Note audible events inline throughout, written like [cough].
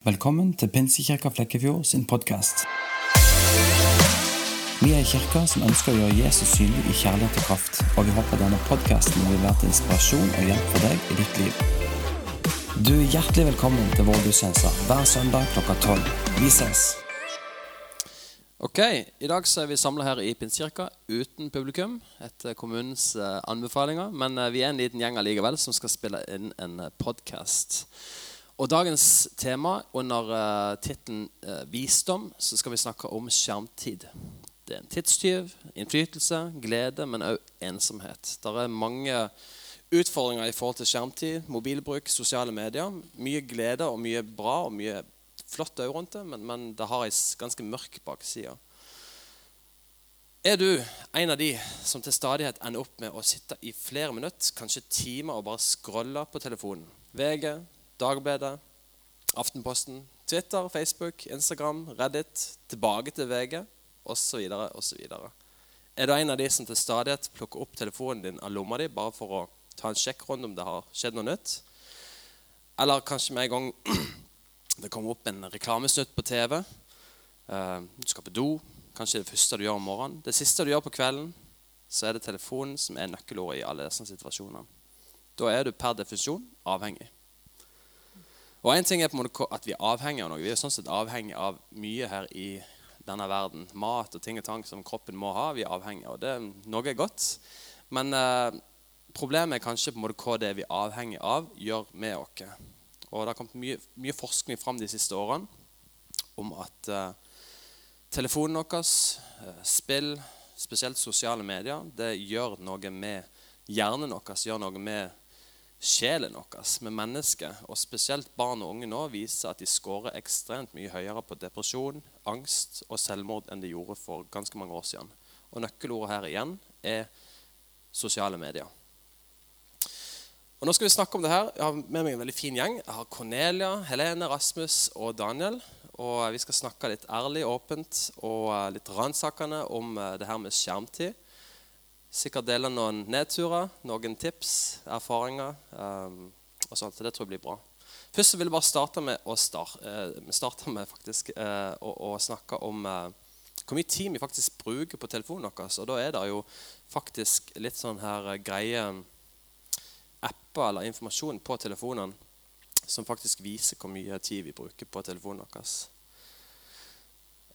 Velkommen til Pinsekirka Flekkefjord sin podkast. Vi er en kirke som ønsker å gjøre Jesus synlig i kjærlighet og kraft, og vi håper denne podkasten vil være til inspirasjon og hjelp for deg i ditt liv. Du er hjertelig velkommen til vår gudstjeneste hver søndag klokka tolv. Vi ses! Ok, I dag så er vi samla her i Pinsekirka uten publikum etter kommunens eh, anbefalinger. Men eh, vi er en liten gjeng allikevel som skal spille inn en eh, podkast. Og Dagens tema under uh, tittelen uh, 'Visdom' så skal vi snakke om skjermtid. Det er en tidstyv, innflytelse, glede, men òg ensomhet. Det er mange utfordringer i forhold til skjermtid, mobilbruk, sosiale medier. Mye glede og mye bra og mye flott òg rundt det, men, men, det har ei ganske mørk bakside. Er du en av de som til stadighet ender opp med å sitte i flere minutter, kanskje timer, og bare scrolle på telefonen? VG, Dagbladet, Aftenposten, Twitter, Facebook, Instagram, Reddit, tilbake til VG osv. osv. Er du en av de som til stadighet plukker opp telefonen din av lomma di bare for å ta en sjekkrunde om det har skjedd noe nytt? Eller kanskje med en gang [clears throat] det kommer opp en reklamesnutt på TV, eh, du skal på do, kanskje det første du gjør om morgenen. Det siste du gjør på kvelden, så er det telefonen som er nøkkelordet i alle disse situasjonene. Da er du per definisjon avhengig. Og en ting er på en måte at Vi er avhengig av noe. Vi er sånn sett avhengig av mye her i denne verden. Mat og ting og tang som kroppen må ha. Vi er avhengig av det. Noe er godt. Men eh, problemet er kanskje på en måte hva det vi er avhengig av, gjør med oss. Og Det har kommet mye, mye, forskning fram de siste årene om at eh, telefonen vår, eh, spill, spesielt sosiale medier, det gjør noe med hjernen vår, gjør noe med sjelen vår med mennesket, og spesielt barn og unge nå, viser at de scorer ekstremt mye høyere på depresjon, angst og selvmord enn de gjorde for ganske mange år siden. Og nøkkelordet her igjen er sosiale medier. Og Nå skal vi snakke om det her. Jeg har med meg en veldig fin gjeng. Jeg har Cornelia, Helene, Rasmus og Daniel. Og Vi skal snakke litt ærlig, åpent og litt ransakende om eh, det her med skjermtid. Sikkert dele noen nedturer, noen tips, erfaringer. Um, og sånt, så Det tror jeg blir bra. Først vil jeg bare starte med å, start, uh, med faktisk, uh, å, å, snakke om uh, hvor mye tid vi faktisk bruker på telefonen vår. Og da er det jo faktisk litt sånn her greie apper eller informasjon på telefonen som faktisk viser hvor mye tid vi bruker på telefonen vår.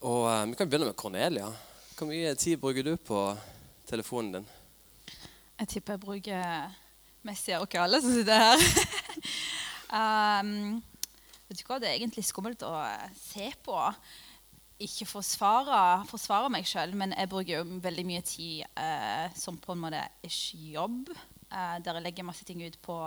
Og Vi kan begynne med Cornelia. Hvor mye tid bruker du på telefonen din? Jeg tipper jeg bruker av ikke alle som sitter her. [laughs] um, vet du hva, Det er egentlig skummelt å se på. Ikke forsvare, forsvare meg sjøl, men jeg bruker jo veldig mye tid uh, som på en måte ikke jobb. Uh, der jeg legger masse ting ut på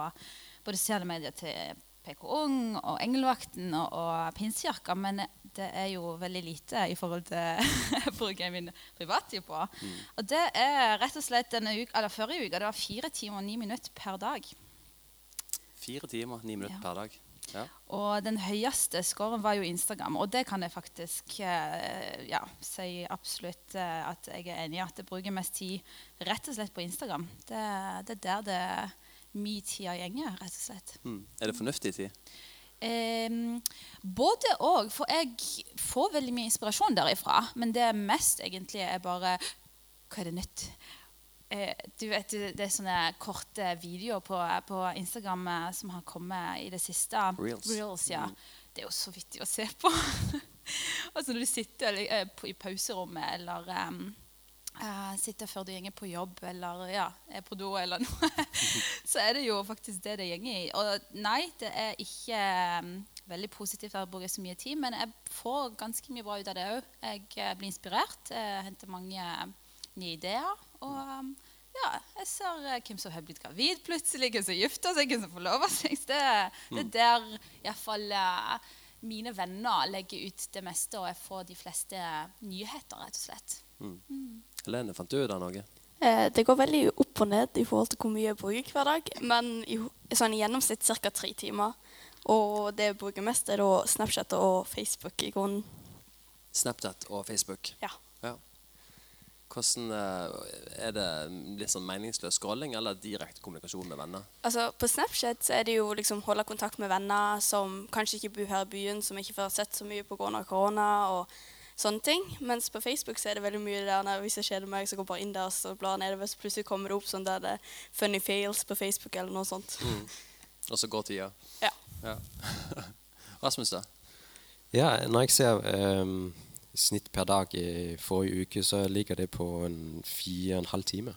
både sosiale medier til PK Ung og Engelvakten og, og Pinsejakka. Men det er jo veldig lite i forhold til [laughs] jeg min privattid på. Mm. Og det er rett og slett denne uka, eller forrige uke. Det var fire timer og ni minutter per dag. Fire timer, ni minutter ja. per dag. Ja. Og den høyeste scoren var jo Instagram. Og det kan jeg faktisk eh, ja, si absolutt eh, at jeg er enig i. At jeg bruker mest tid rett og slett på Instagram. Det, det er der det min tid gjenger, rett og slett. Mm. Er det fornuftig tid? Um, både òg. For jeg får veldig mye inspirasjon derifra. Men det mest egentlig er bare Hva er det nytt? Uh, du vet, Det er sånne korte videoer på, på Instagram eh, som har kommet i det siste. Reels. Reels ja. Mm. Det er jo så vittig å se på. [laughs] altså Når du sitter eh, i pauserommet eller um, uh, sitter før du gjenger på jobb eller ja, er på do eller noe, [laughs] så er det jo faktisk det det gjenger i. Og nei, det er ikke um, veldig positivt å bruke så mye tid, men jeg får ganske mye bra ut av det òg. Jeg uh, blir inspirert, jeg henter mange nye ideer. Og um, ja, jeg ser uh, hvem som har blitt gravid plutselig, hvem som gifter seg, hvem som forlover seg. Det, det er mm. der iallfall mine venner legger ut det meste, og jeg får de fleste nyheter, rett og slett. Mm. Mm. Helene, fant du ut av noe? Eh, det går veldig opp og ned i forhold til hvor mye jeg bruker hver dag. Men i, sånn, i gjennomsnitt ca. tre timer. Og det jeg bruker mest, er da Snapchat og Facebook i grunnen. Snapchat og Facebook? Ja. ja. Hvordan eh, Er det litt sånn meningsløs scrolling eller direkte kommunikasjon med venner? Altså, På Snapchat så er det jo liksom holde kontakt med venner som kanskje ikke bor her i byen, som ikke får sett så mye pga. korona og sånne ting. Mens på Facebook så er det veldig mye der når hvis jeg kjeder meg, så går jeg bare inn der og så blar nedover, så plutselig kommer det opp sånn der det er funny fails på Facebook eller noe sånt. Og så går tida. Ja. Ja. [laughs] Rasmus, da? Ja, når jeg ser um, snitt per dag i forrige uke, så ligger det på en fire og en halv time.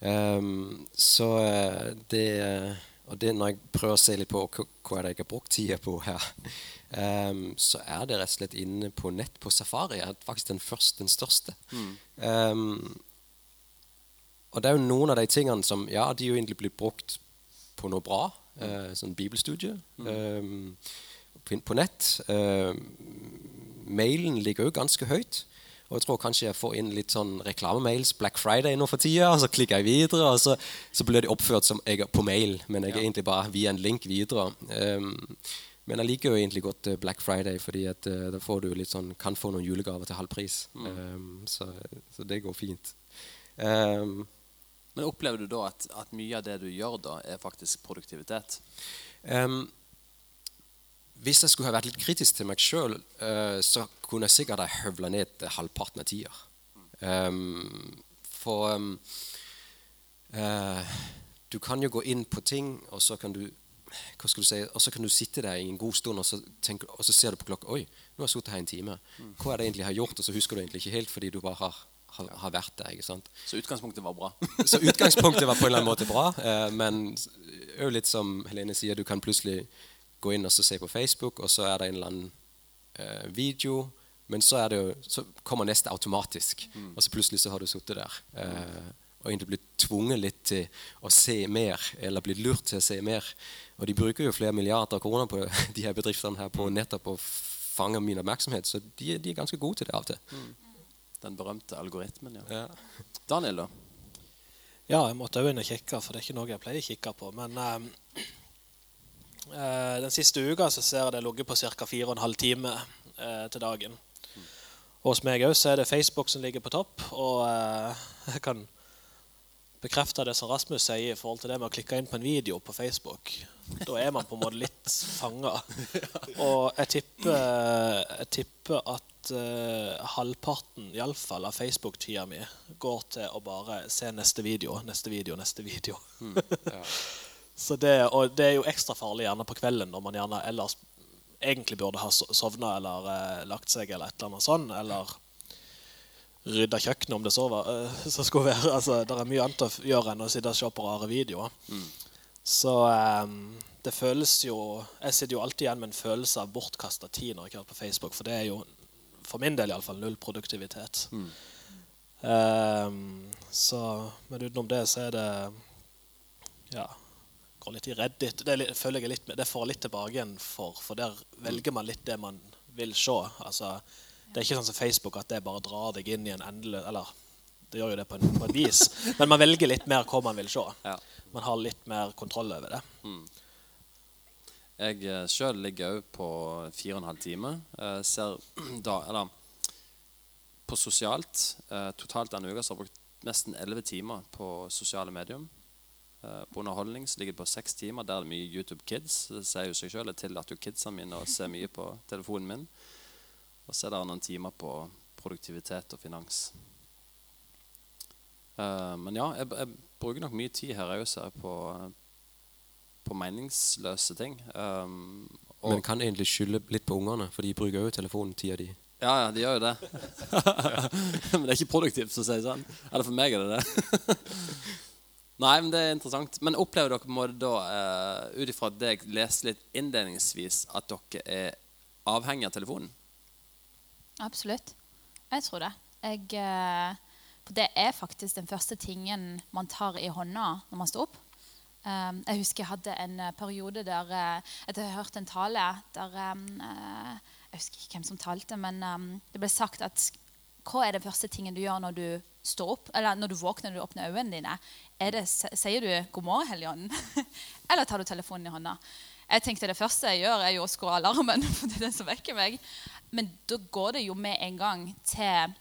Um, så eh, det Og det når jeg prøver å se litt på hva, hva er det jeg har brukt tida på her, ehm, så er det rett og slett inne på nett på Safari. er faktisk den første, den største. Ehm, og det er jo noen av de tingene som Ja, de er jo egentlig blitt brukt på noe bra. Uh, sånn bibelstudie ehm, på, på nett. Uh, mailen ligger jo ganske høyt. Og jeg tror kanskje jeg får inn litt sånn reklamemails Black Friday nå for tida. Og så klikker jeg videre, og så, så blir det oppført som jeg er på mail, men jeg er egentlig bare via en link videre. Ehm, men jeg liker jo egentlig godt eh, Black Friday, fordi at uh, da får du litt sånn, kan få noen julegaver til halv pris. Ehm, så, så det går fint. Um, Men opplever du da at, at mye av det du gjør, da, er faktisk produktivitet? Um, hvis jeg skulle ha vært litt kritisk til meg sjøl, så kunne jeg sikkert ha høvla ned halvparten av tida. For eh, du kan jo gå inn på ting, og så kan du hva skal du si, og så kan du sitte der i en god stund og så, tenker, og så ser du på klokka Oi, nå har jeg sittet her en time. Hva er det egentlig jeg har gjort? Og så husker du egentlig ikke helt fordi du bare har, har, har vært der. ikke sant? Så utgangspunktet var bra. [laughs] Så utgangspunktet var på en eller annen måte bra. [laughs] Eh, men òg litt som Helene sier, du kan plutselig gå inn og så se på Facebook, og så er det en eller annen eh, video. Men så, er det jo, så kommer neste automatisk, og så plutselig så har du sittet der. Eh, og egentlig blitt tvunget litt til å se mer, eller blitt lurt til å se mer. Og de bruker jo flere milliarder kroner på [laughs] de her bedriftene her på nettopp å fange min oppmerksomhet, så de, de er ganske gode til det av og til. Den berømte algoritmen, ja. Ja. Daniel, da? Ja, jeg måtte òg inn og kikke, for det er ikke noe jeg pleier å kikke på. Men ehm, eh, den siste uka så ser jeg det ligget på ca. 4 12 timer eh, til dagen. Og hos meg òg så er det Facebook som ligger på topp. Og eh, [laughs] jeg kan bekrefte det som Rasmus sier i forhold til det med å klikke inn på en video på Facebook. Da er man på en måte litt fanga. Og jeg tipper, jeg tipper at uh, halvparten iallfall av Facebook-tida mi går til å bare se neste video, neste video, neste video. [laughs] Så det, og det er jo ekstra farlig gjerne på kvelden når man gjerne ellers egentlig burde ha so- sovna eller uh, lagt seg eller et eller annet sånn. Eller rydda kjøkkenet, om det så var. eh, så skulle være. Altså, det er mye annet å gjøre enn å sitte og se på rare videoer. Så um, det føles jo Jeg sitter jo alltid igjen med en følelse av bortkasta tid når jeg hører på Facebook, for det er jo for min del iallfall null produktivitet. Eh, så, men utenom det så er det Ja går litt i Reddit. Det, er litt, føler jeg litt, med- det får jeg litt tilbake igjen for, for der velger man litt det man vil se. Altså, det er ikke sånn som Facebook at det bare drar deg inn i en endeløs Eller det gjør jo det på en, på et vis, men man velger litt mer hva man vil se. Ja. Man har litt mer kontroll over det. Jeg eh, sjøl ligger òg på fire og en halv time. Eh, ser [clears throat] da, eller på sosialt eh, Totalt denne uka så har jeg brukt nesten elleve timer på sosiale medium. På underholdning så ligger det på seks timer. Der er det mye YouTube Kids. Det sier jo seg sjøl. Jeg tillater jo kidsa mine å se mye på telefonen min. Og så er det noen timer på produktivitet og finans. Uh, men ja, jeg, jeg bruker nok mye tid her òg, ser jeg, på, på meningsløse ting. Um, Men kan egentlig skylde litt på ungene, for de bruker jo telefonen tida di. ja, ja, de gjør jo det. [laughs] men det er ikke produktivt, så å si det sånn. Eller for meg er det det. [laughs] Nei, men det er interessant. Men opplever dere på en måte da, uh, ut ifra det jeg leste litt innledningsvis, at dere er avhengig av telefonen? Absolutt. Jeg tror det. Jeg, eh, for det er faktisk den første tingen man tar i hånda når man står opp. Um, jeg husker jeg hadde en eh, periode der eh, Etter jeg hørte en tale der Jeg husker ikke hvem som talte, men um, det ble sagt at hva er den første tingen du gjør når du står opp, eller når du våkner du åpner øynene dine? Det, sier du 'God morgen, Helligånden', [laughs] eller tar du telefonen i hånda? Jeg tenkte Det første jeg gjør, er jo å skru alarmen. [laughs] for det er den som vekker meg. Men da går det jo med en gang til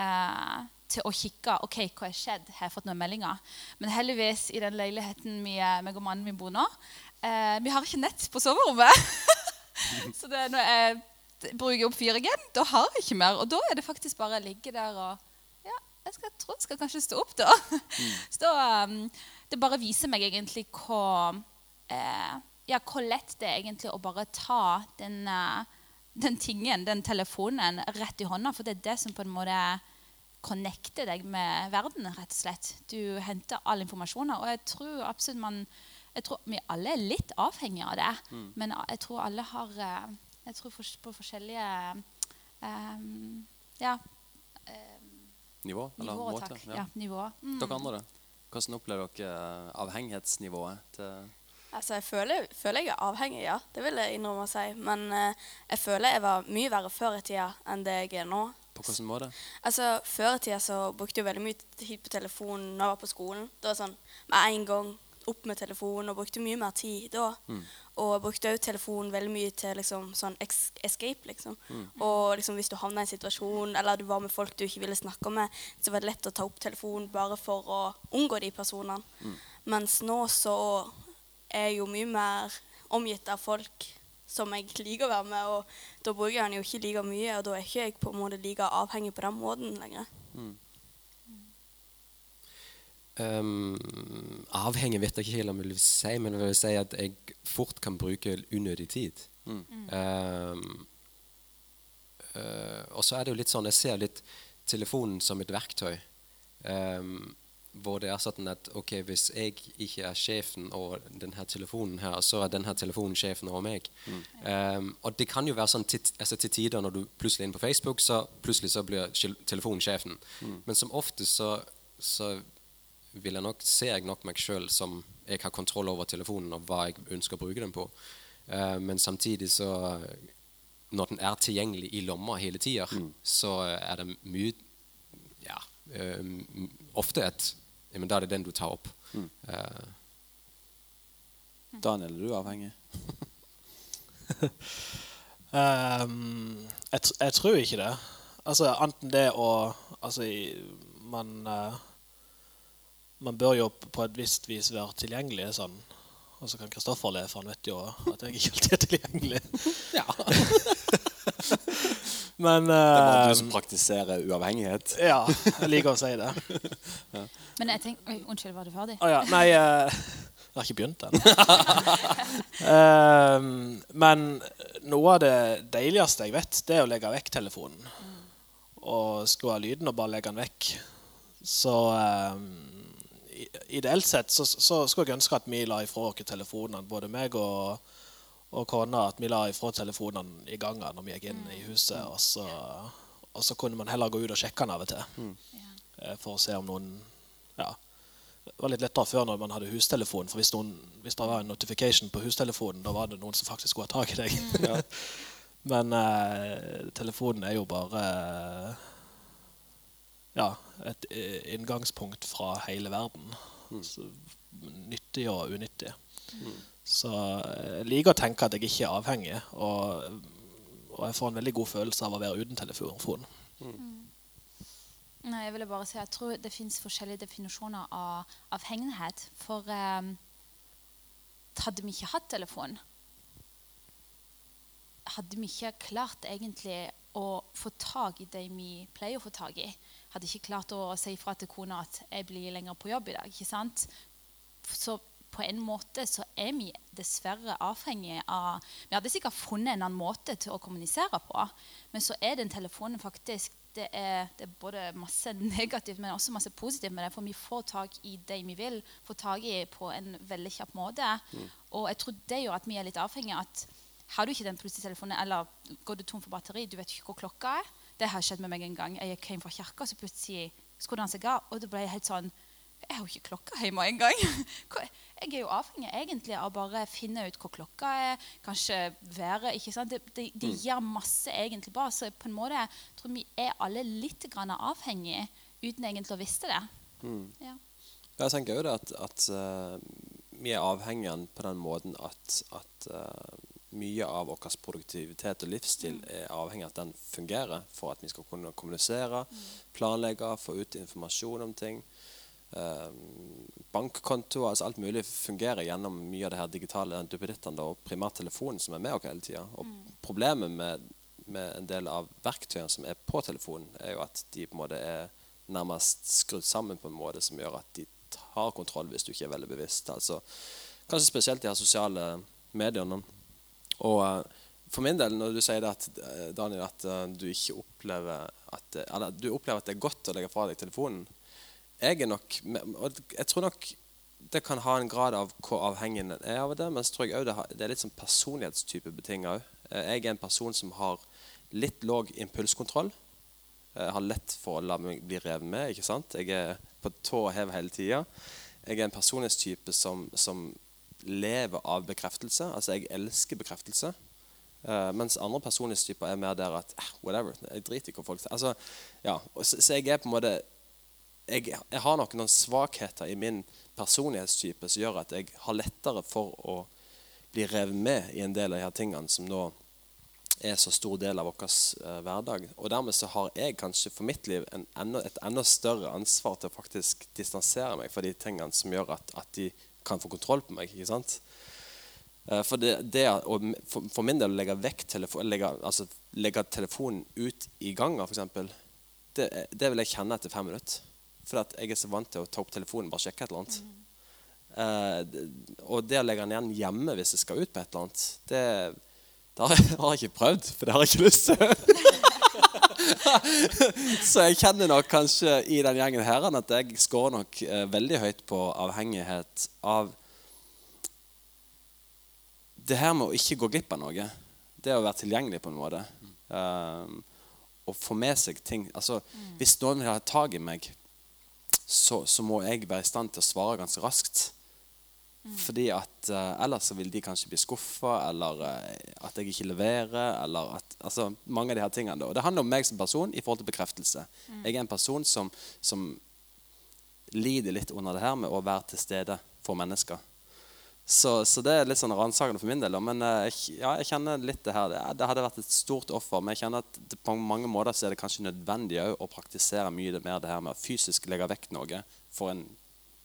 eh, til å kikke ok, hva har skjedd. Har jeg fått noen meldinger? Men heldigvis, i den leiligheten vi, meg og mannen min bor nå, eh, vi har ikke nett på soverommet. [laughs] så det, når jeg bruker opp 4G, da har jeg ikke mer. Og da er det faktisk bare å ligge der og Ja, jeg skal, tror jeg skal kanskje stå opp, da. [laughs] så da um, Det bare viser meg egentlig hva eh, Ja, hvor lett det er egentlig å bare ta den eh, den tingen, den telefonen, rett i hånda. For det er det som på en måte connecter deg med verden, rett og slett. Du henter all informasjon. Og jeg tror absolutt man jeg tror Vi alle er litt avhengige av det. Mm. Men jeg tror alle har eh, Jeg tror på forskjellige um, Ja. Um, Nivå? Eller nivå, måte? takk. Ja, nivå. Mm. Dere andre. Hvordan opplever dere avhengighetsnivået til Altså, jeg føler, føler jeg er avhengig, ja. Det vil jeg innrømme å si. Men eh, jeg føler jeg var mye verre før i tida enn det jeg er nå. På hvilken måte? Altså, Før i tida så brukte jeg veldig mye tid på telefonen når jeg var på skolen. Det var sånn med en gang opp med telefonen og brukte mye mer tid da. Og jeg brukte òg telefonen veldig mye til liksom sånn escape, liksom. Og liksom hvis du havna i en situasjon eller du var med folk du ikke ville snakke med, så var det lett å ta opp telefonen bare for å unngå de personene. Mens nå så er jo mye mer omgitt av folk som jeg liker å være med, og da bruker jeg den jo ikke like mye, og da er ikke jeg på en måte like avhengig på den måten lenger. Um, avhengig vet jeg ikke helt om jeg vil si, men jeg vil si at jeg fort kan bruke unødig tid. Mm. Um, uh, og så er det jo litt sånn Jeg ser litt telefonen som et verktøy. Um, hvor det er sånn at ok, hvis jeg ikke er sjefen over denne telefonen her, så er denne telefonen sjefen over meg. Um, og det kan jo være sånn til, altså til tider når du plutselig er inne på Facebook, så plutselig så blir telefonen sjefen. Men som oftest så, så vil jeg nok, ser jeg nok meg sjøl som jeg har kontroll over telefonen og hva jeg ønsker å bruke den på. Uh, men samtidig så Når den er tilgjengelig i lomma hele tida, så er det mye Ja, um, ofte et ja, men Da er det den du tar opp. Eh, Daniel, er du avhengig? [laughs] um, jeg, jeg tror ikke det. Altså, enten det å Altså, man uh, Man bør jo på et visst vis være tilgjengelig sånn. Og så kan Kristoffer le, for han vet jo at jeg ikke alltid er tilgjengelig. [laughs] Ja. [laughs] Men Det er bare eh, du som praktiserer uavhengighet. Ja, jeg liker å si det. [laughs] Men jeg tenker, oi, Unnskyld, var du ferdig? Oh, ja. Nei, uh, jeg har ikke begynt ennå. [laughs] Ehm, men noe av det deiligste jeg vet, det er å legge vekk telefonen. Og skru av lyden og bare legge den vekk. Så ehm, ideelt sett så, så skulle jeg ønske at vi la ifra oss telefonene, både meg og, og kona, at vi la ifra telefonene i gangen når vi gikk inn i huset. Og så, og så kunne man heller gå ut og sjekke den av og til. Eh, For å se om noen Ja. Det var litt lettere før når man hadde hustelefon. For hvis, noen, hvis det var en notification på hustelefonen, da var det noen som faktisk skulle ha tak i deg. [laughs] Men eh, telefonen er jo bare eh, ja, et eh, inngangspunkt fra hele verden. Så, nyttig og unyttig. Så eh, jeg liker å tenke at jeg ikke er avhengig, og, og jeg får en veldig god følelse av å være uten telefon. Nei, jeg ville bare si jeg tror det finnes forskjellige definisjoner av avhengighet. For eh, hadde vi ikke hatt telefon, hadde vi ikke klart egentlig å få tak i det vi pleier å få tak i. Hadde ikke klart å si ifra til kona at jeg blir lenger på jobb i dag. ikke sant? Så på en måte så er vi dessverre avhengige av Vi hadde sikkert funnet en annen måte til å kommunisere på, men så er den telefonen faktisk det er, det er både masse [laughs] negativt, men også masse positivt med det. For vi får tak i det vi vil, får tak i på en veldig kjapp måte. Og jeg tror det gjør at vi er litt avhengige av at har du ikke den plutselige telefonen, eller går du tom for batteri, du vet ikke hvor klokka er. Det har skjedd med meg en gang. Jeg hjem fra kirka, så plutselig skrudde han seg av. Og det ble helt sånn Jeg har jo ikke klokka hjemme engang. [laughs] Jeg er jo avhengig egentlig av bare finne ut hvor klokka er, kanskje været. ikke sant? Det, det, det gir masse egentlig bra. Så på en måte jeg tror vi er alle litt grann avhengige uten egentlig å visste det. Ja. Jeg tenker jo det at, at uh, vi er avhengige på den måten at, at uh, mye av vår produktivitet og livsstil er avhengig av at den fungerer for at vi skal kunne kommunisere, planlegge, få ut informasjon om ting. Eh, bankkonto, altså alt mulig fungerer gjennom mye av det her digitale duppedittene og primærtelefonen som er med oss hele tida. Og problemet med, med en del av verktøyene som er på telefonen, er jo at de på en måte er nærmest skrudd sammen på en måte som gjør at de tar kontroll hvis du ikke er veldig bevisst. Altså, kanskje spesielt de her sosiale mediene. Og eh, for min del, når du sier det at, eh, Daniel, at du ikke opplever at, eller, du opplever at det er godt å legge fra deg telefonen Jeg er nok og Jeg tror nok det kan ha en grad av hvor avhengig en er av det, men så tror jeg også det, har, det er litt sånn personlighetstype betinga òg. Jeg er en person som har litt låg impulskontroll. Jeg har lett for å la meg bli revet med. ikke sant? Jeg er på tå og hev hele tida. Jeg er en personlighetstype som, som lever av bekreftelse. Altså, jeg elsker bekreftelse. Uh, mens andre personlighetstyper er mer der at eh, whatever, jeg driter i hva folk sier. Altså, ja, så, så, jeg er på en måte jeg, jeg har nok noen svakheter i min personlighetstype som gjør at jeg har lettere for å bli revet med i en del av de her tingene som nå er så stor del av vår uh, hverdag. Og dermed så har jeg kanskje for mitt liv enda, et enda større ansvar til å faktisk distansere meg fra de tingene som gjør at, at de kan få kontroll på meg. ikke sant? Uh, for, det, det for, for, min del å legge vekk telefon, legge, altså, legge telefonen ut i ganga, f.eks., det, det vil jeg kjenne etter fem minutter. For jeg er så vant til å ta opp telefonen og bare sjekke et eller annet. Mm. Uh, og det å legge den igjen hjemme hvis jeg skal ut på et eller annet, det, det har, [laughs] jeg, har jeg ikke prøvd, for det har jeg ikke lyst til. [laughs] så jeg kjenner nok kanskje i den gjengen her at jeg scorer nok uh, veldig høyt på avhengighet av det her med å ikke gå glipp av noe. Det å være tilgjengelig på en måte. Um, og få med seg ting. Altså, mm. Hvis noen vil ha tak i meg så, så, må jeg være i stand til å svare ganske raskt. Mm. Fordi at uh, Ellers så vil de kanskje bli skuffa, eller uh, at jeg ikke leverer. eller at, altså Mange av de her tingene. Og det handler om meg som person i forhold til bekreftelse. Mm. Jeg er en person som, som lider litt under det her med å være til stede for mennesker. Så, så, det er litt sånn ransakende for min del. Men uh, ja, jeg kjenner litt det her. Det, hadde vært et stort offer. Men jeg kjenner at det, på mange måter så er det kanskje nødvendig å praktisere mye mer det her med å fysisk legge vekk noe for en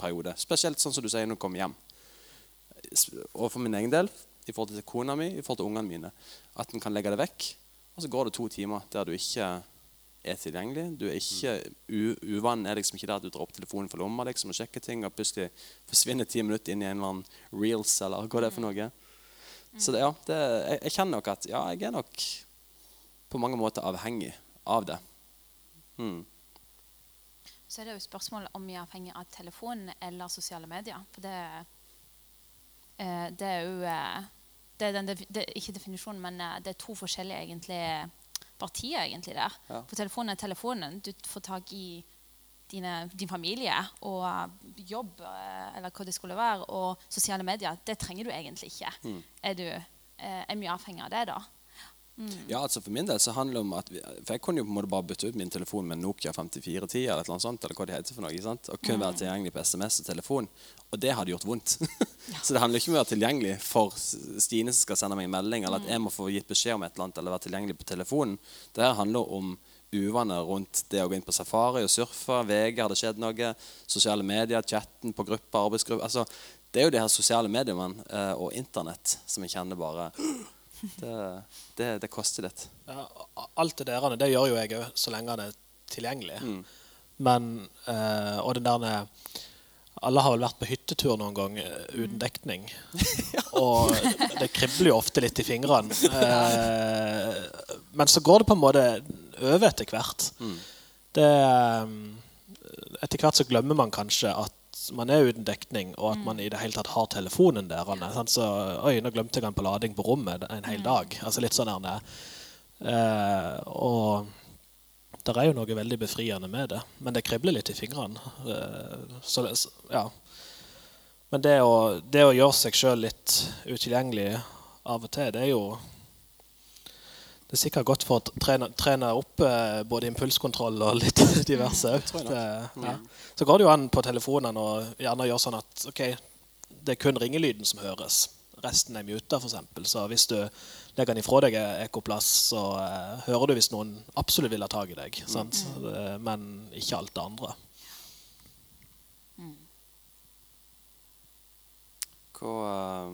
periode. Spesielt sånn som du sier når du kommer hjem. Og for min egen del, i forhold til kona mi, i forhold til ungene mine, at en kan legge det vekk. Og så går det to timer der du ikke er tilgjengelig. Du er ikke Uvanen er liksom ikke der at du drar opp telefonen for lomma liksom, og sjekker ting, og plutselig forsvinner ti minutter inn i en eller annen reels eller hva det er for noe. Så det, ja, det, jeg, jeg, kjenner nok at ja, jeg er nok på mange måter avhengig av det. Hmm. Så er det jo spørsmålet om vi er avhengig av telefonen eller sosiale medier. For det, eh, det er jo eh, det er den, det, Ikke definisjonen, men eh, det er to forskjellige egentlig partiet egentlig der. Ja. For telefonen er telefonen. Du får tak i dine, din familie og jobb eh, eller hva det skulle være. Og sosiale medier. Det trenger du egentlig ikke. Mm. Er du eh, er mye avhengig av det da? Mm. Ja, altså For min del så handler det om at vi, For jeg kunne jo på en måte bare bytte ut min telefon med en Nokia 5410 eller et eller annet sånt, eller hva det heter for noe, sant? og kun være tilgjengelig på SMS og telefon. Og det hadde gjort vondt. [laughs] så det handler ikke om å være tilgjengelig for Stine som skal sende meg en melding, eller at mm. jeg må få gitt beskjed om et eller annet, eller være tilgjengelig på telefonen. Det her handler om uvaner rundt det å gå inn på safari og surfe. VG, har det skjedd noe? Sosiale medier, chatten på grupper, arbeidsgrupper. Altså, det er jo de her sosiale mediene eh, og Internett som jeg kjenner bare det, det, det koster litt. Ja, alt det der det gjør jo jeg òg, så lenge han er tilgjengelig. Mm. Men eh, Og den der Alle har vel vært på hyttetur noen gang eh, uten dekning. [laughs] Og det kribler jo ofte litt i fingrene. Eh, men så går det på en måte over etter hvert. Mm. Det, eh, etter hvert så glemmer man kanskje at man er uten dekning, og at man i det hele tatt har telefonen der. Så, Oi, nå glemte jeg den på lading på rommet en hel mm. dag. Altså litt sånn der. Eh, og det er jo noe veldig befriende med det. Men det kribler litt i fingrene. Eh, så, ja. Men det å, det å gjøre seg sjøl litt utilgjengelig av og til, det er jo det er sikkert godt for å trene, trene opp eh, både impulskontroll og litt [laughs] diverse òg. Mm. Ja. Så går det jo an på telefonen og gjerne gjøre sånn at ok, det er kun ringelyden som høres. resten er muta, f.eks. Så hvis du legger den ifra deg Ekoplass, så eh, hører du hvis noen absolutt vil ha tak i deg. sant? Eh, Men ikke alt det andre. Hva, eh,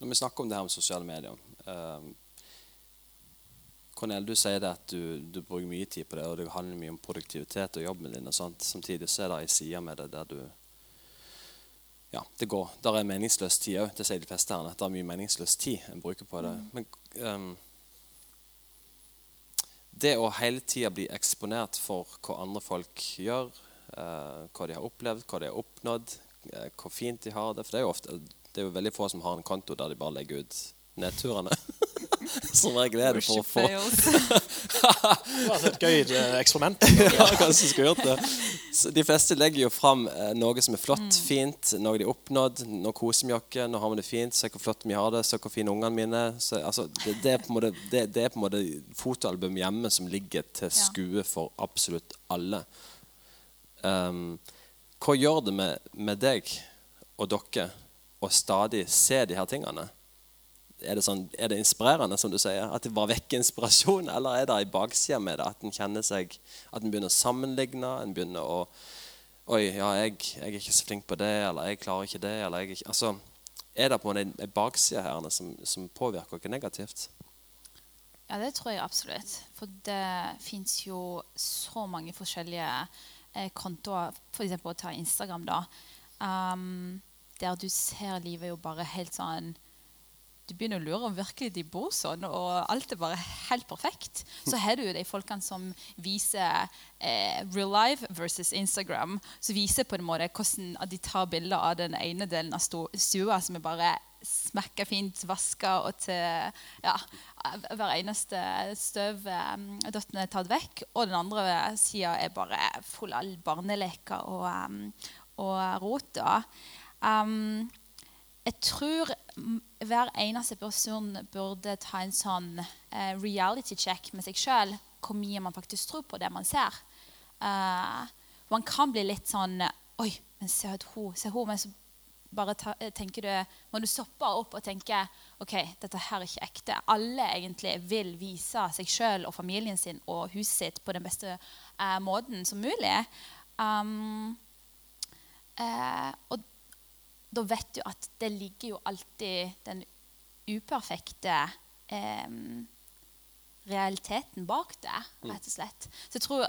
når vi snakker om det her med sosiale medier eh, Cornel, du sier det at du, du bruker mye tid på det, og det handler mye om produktivitet og jobben din. og sånt. Samtidig så er det ei side med det der du Ja, det går. Der er meningsløs tid òg. Det sier de fleste her. At det er mye meningsløs tid en bruker på det. Men um, det å hele tida bli eksponert for hva andre folk gjør, uh, hva de har opplevd, hva de har oppnådd, uh, hvor fint de har det For det er jo ofte det er jo veldig få som har en konto der de bare legger ut nedturene. [laughs] [laughs] Som regel er det for å få [laughs] Det var et gøy eh, eksperiment. [laughs] ja, kanskje skulle gjort det. Så de fleste legger jo fram eh, noe som er flott, fint, noe de har oppnådd. Nå koser vi oss, nå har vi det fint, se hvor flott vi har det, se hvor fine ungene mine så, altså, det, det, er på en måte, det, det er på en måte fotoalbum hjemme som ligger til skue for absolutt alle. Um, hva gjør det med, med deg og dere å stadig se de her tingene? Er det, sånn, er det inspirerende, som du sier? At det bare vekker inspirasjon? [laughs] Eller er det ei bakside med det? At en kjenner seg At en begynner å sammenligne? En begynner å Oi, ja, jeg, jeg er ikke så flink på det, eller jeg klarer ikke det, eller jeg Altså, er det på en måte ei bakside her som, som påvirker oss negativt? Ja, det tror jeg absolutt. For det fins jo så mange forskjellige eh, kontoer, f.eks. å ta Instagram, da. Um, der du ser livet jo bare helt sånn Du begynner å lure om virkelig de bor sånn, og alt er bare helt perfekt. Så har du jo de folkene som viser eh, real life versus Instagram. Som viser på en måte hvordan de tar bilder av den ene delen av stua som er bare smekka fint vaska, og til ja, hver eneste støv um, er tatt vekk. Og den andre sida er bare full av barneleker og, um, og rot. Um, jeg tror hver eneste person burde ta en sånn uh, reality check med seg sjøl. Hvor mye man faktisk tror på det man ser. Uh, man kan bli litt sånn Oi, men se henne!» Men så bare ta, eh, tenker du, må du stoppe opp og tenke ok, dette her er ikke ekte. Alle egentlig vil vise seg sjøl og familien sin og huset sitt på den beste eh, måten som mulig. Um, eh, og da vet du at det ligger jo alltid den uperfekte eh, realiteten bak det, rett og slett. Så jeg tror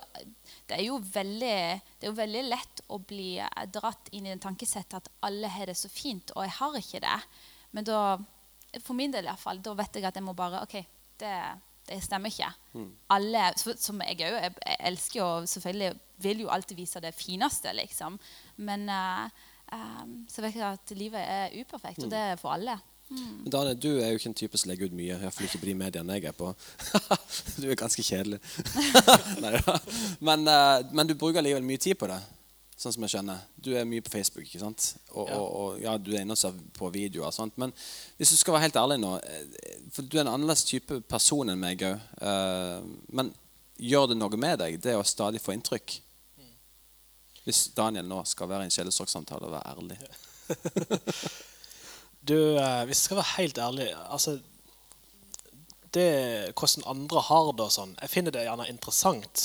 det er jo veldig, det er jo veldig lett å bli dratt inn i den tankesettet at alle har det så fint, og jeg har ikke det. Men da, for min del iallfall, da vet jeg at jeg må bare OK, det, det stemmer ikke. Alle, som jeg òg jeg, elsker jo selvfølgelig vil jo alltid vise det fineste, liksom. Men eh, eh, så vet jeg at livet er uperfekt, og det er for alle. Men Daniel, du er jo ikke en type som legger ut mye. Iallfall ikke på de mediene jeg er på. [laughs] du er ganske kjedelig. [laughs] Men, eh, men du bruker likevel mye tid på det, sånn som jeg skjønner. Du er mye på Facebook, ikke sant? Og, Ja. og, og ja, du er inne og ser på videoer Sant? Men hvis du skal være helt ærlig nå eh, For du er en annerledes type person enn meg òg. Men gjør det noe med deg, det å stadig få inntrykk? Hvis Daniel nå skal være i en sjelesorgsamtale og være ærlig. Du, eh, hvis jeg skal være helt ærlig altså, det, Hvordan andre har det og sånn Jeg finner det gjerne interessant,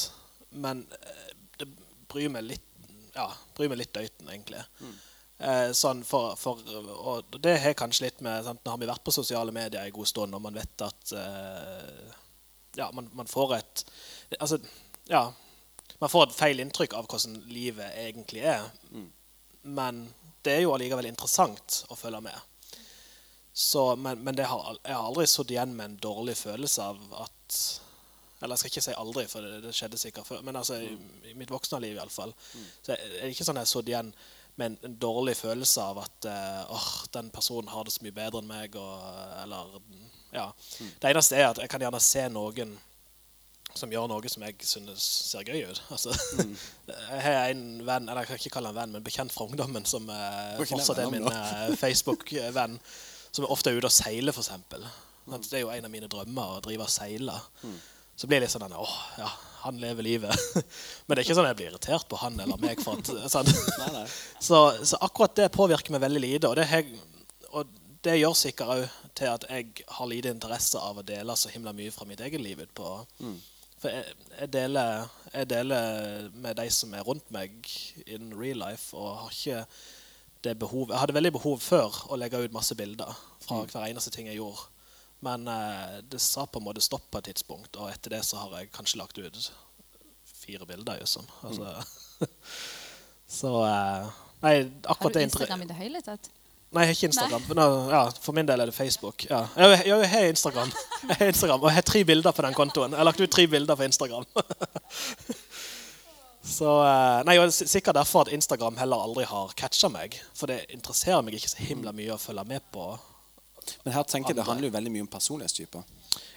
men eh, det bryr meg litt Ja, bryr meg litt døyten, egentlig. Eh, sånn for, for, og det har kanskje litt med sant, Nå har vi vært på sosiale medier en god stund, og man vet at eh, Ja, man, man får et Altså, ja Man får et feil inntrykk av hvordan livet egentlig er. Men det er jo allikevel interessant å følge med. Så, men men har, jeg har aldri sittet igjen med en dårlig følelse av at Eller jeg skal ikke si aldri, for det, det skjedde sikkert før. Men altså, i, i mitt voksne liv iallfall. Så er det ikke sånn jeg har sittet igjen med en, en dårlig følelse av at eh, åh, den personen har det så mye bedre enn meg. Og, eller Ja. Det eneste er at jeg kan gjerne se noen som gjør noe som jeg synes ser gøy ut. Altså, [laughs] Jeg har en venn, eller jeg kan ikke kalle han venn, men bekjent fra ungdommen, som eh, fortsatt er min eh, [laughs] Facebook-venn, som er ofte er ute og seiler, f.eks. Sant? Det er jo en av mine drømmer å drive og seile. Så blir det litt sånn åh, ja, han lever livet. [laughs] Men det er ikke sånn at jeg blir irritert på han eller meg. For at, nei. Så, så akkurat det påvirker meg veldig lite. Og det, jeg- og det gjør sikkert òg til at jeg har lite interesse av å dele så himla mye fra mitt eget liv utpå. For jeg, jeg, deler, jeg deler med de som er rundt meg in real life, og har ikke det behovet Jeg hadde veldig behov før å legge ut masse bilder fra hver eneste ting jeg gjorde. Men eh, det sa på en måte stopp på et tidspunkt, og etter det så har jeg kanskje lagt ut fire bilder. Liksom. Altså, [laughs] så eh, Nei, akkurat du Har du Instagram i det hele tatt? Nei, jeg har ikke Instagram. Men, uh, ja, for min del er det Facebook. Ja. Jeg, jeg, jeg har Instagram. [laughs] Jeg har Instagram, Og jeg har tre bilder på den kontoen. Jeg har lagt ut tre bilder på Instagram. [laughs] Så, uh, nei, og er sikkert derfor at Instagram heller aldri har catcha meg. For det interesserer meg ikke så himla mye å følge med på. Men her tenker jeg det handler jo veldig mye om personlighetstyper.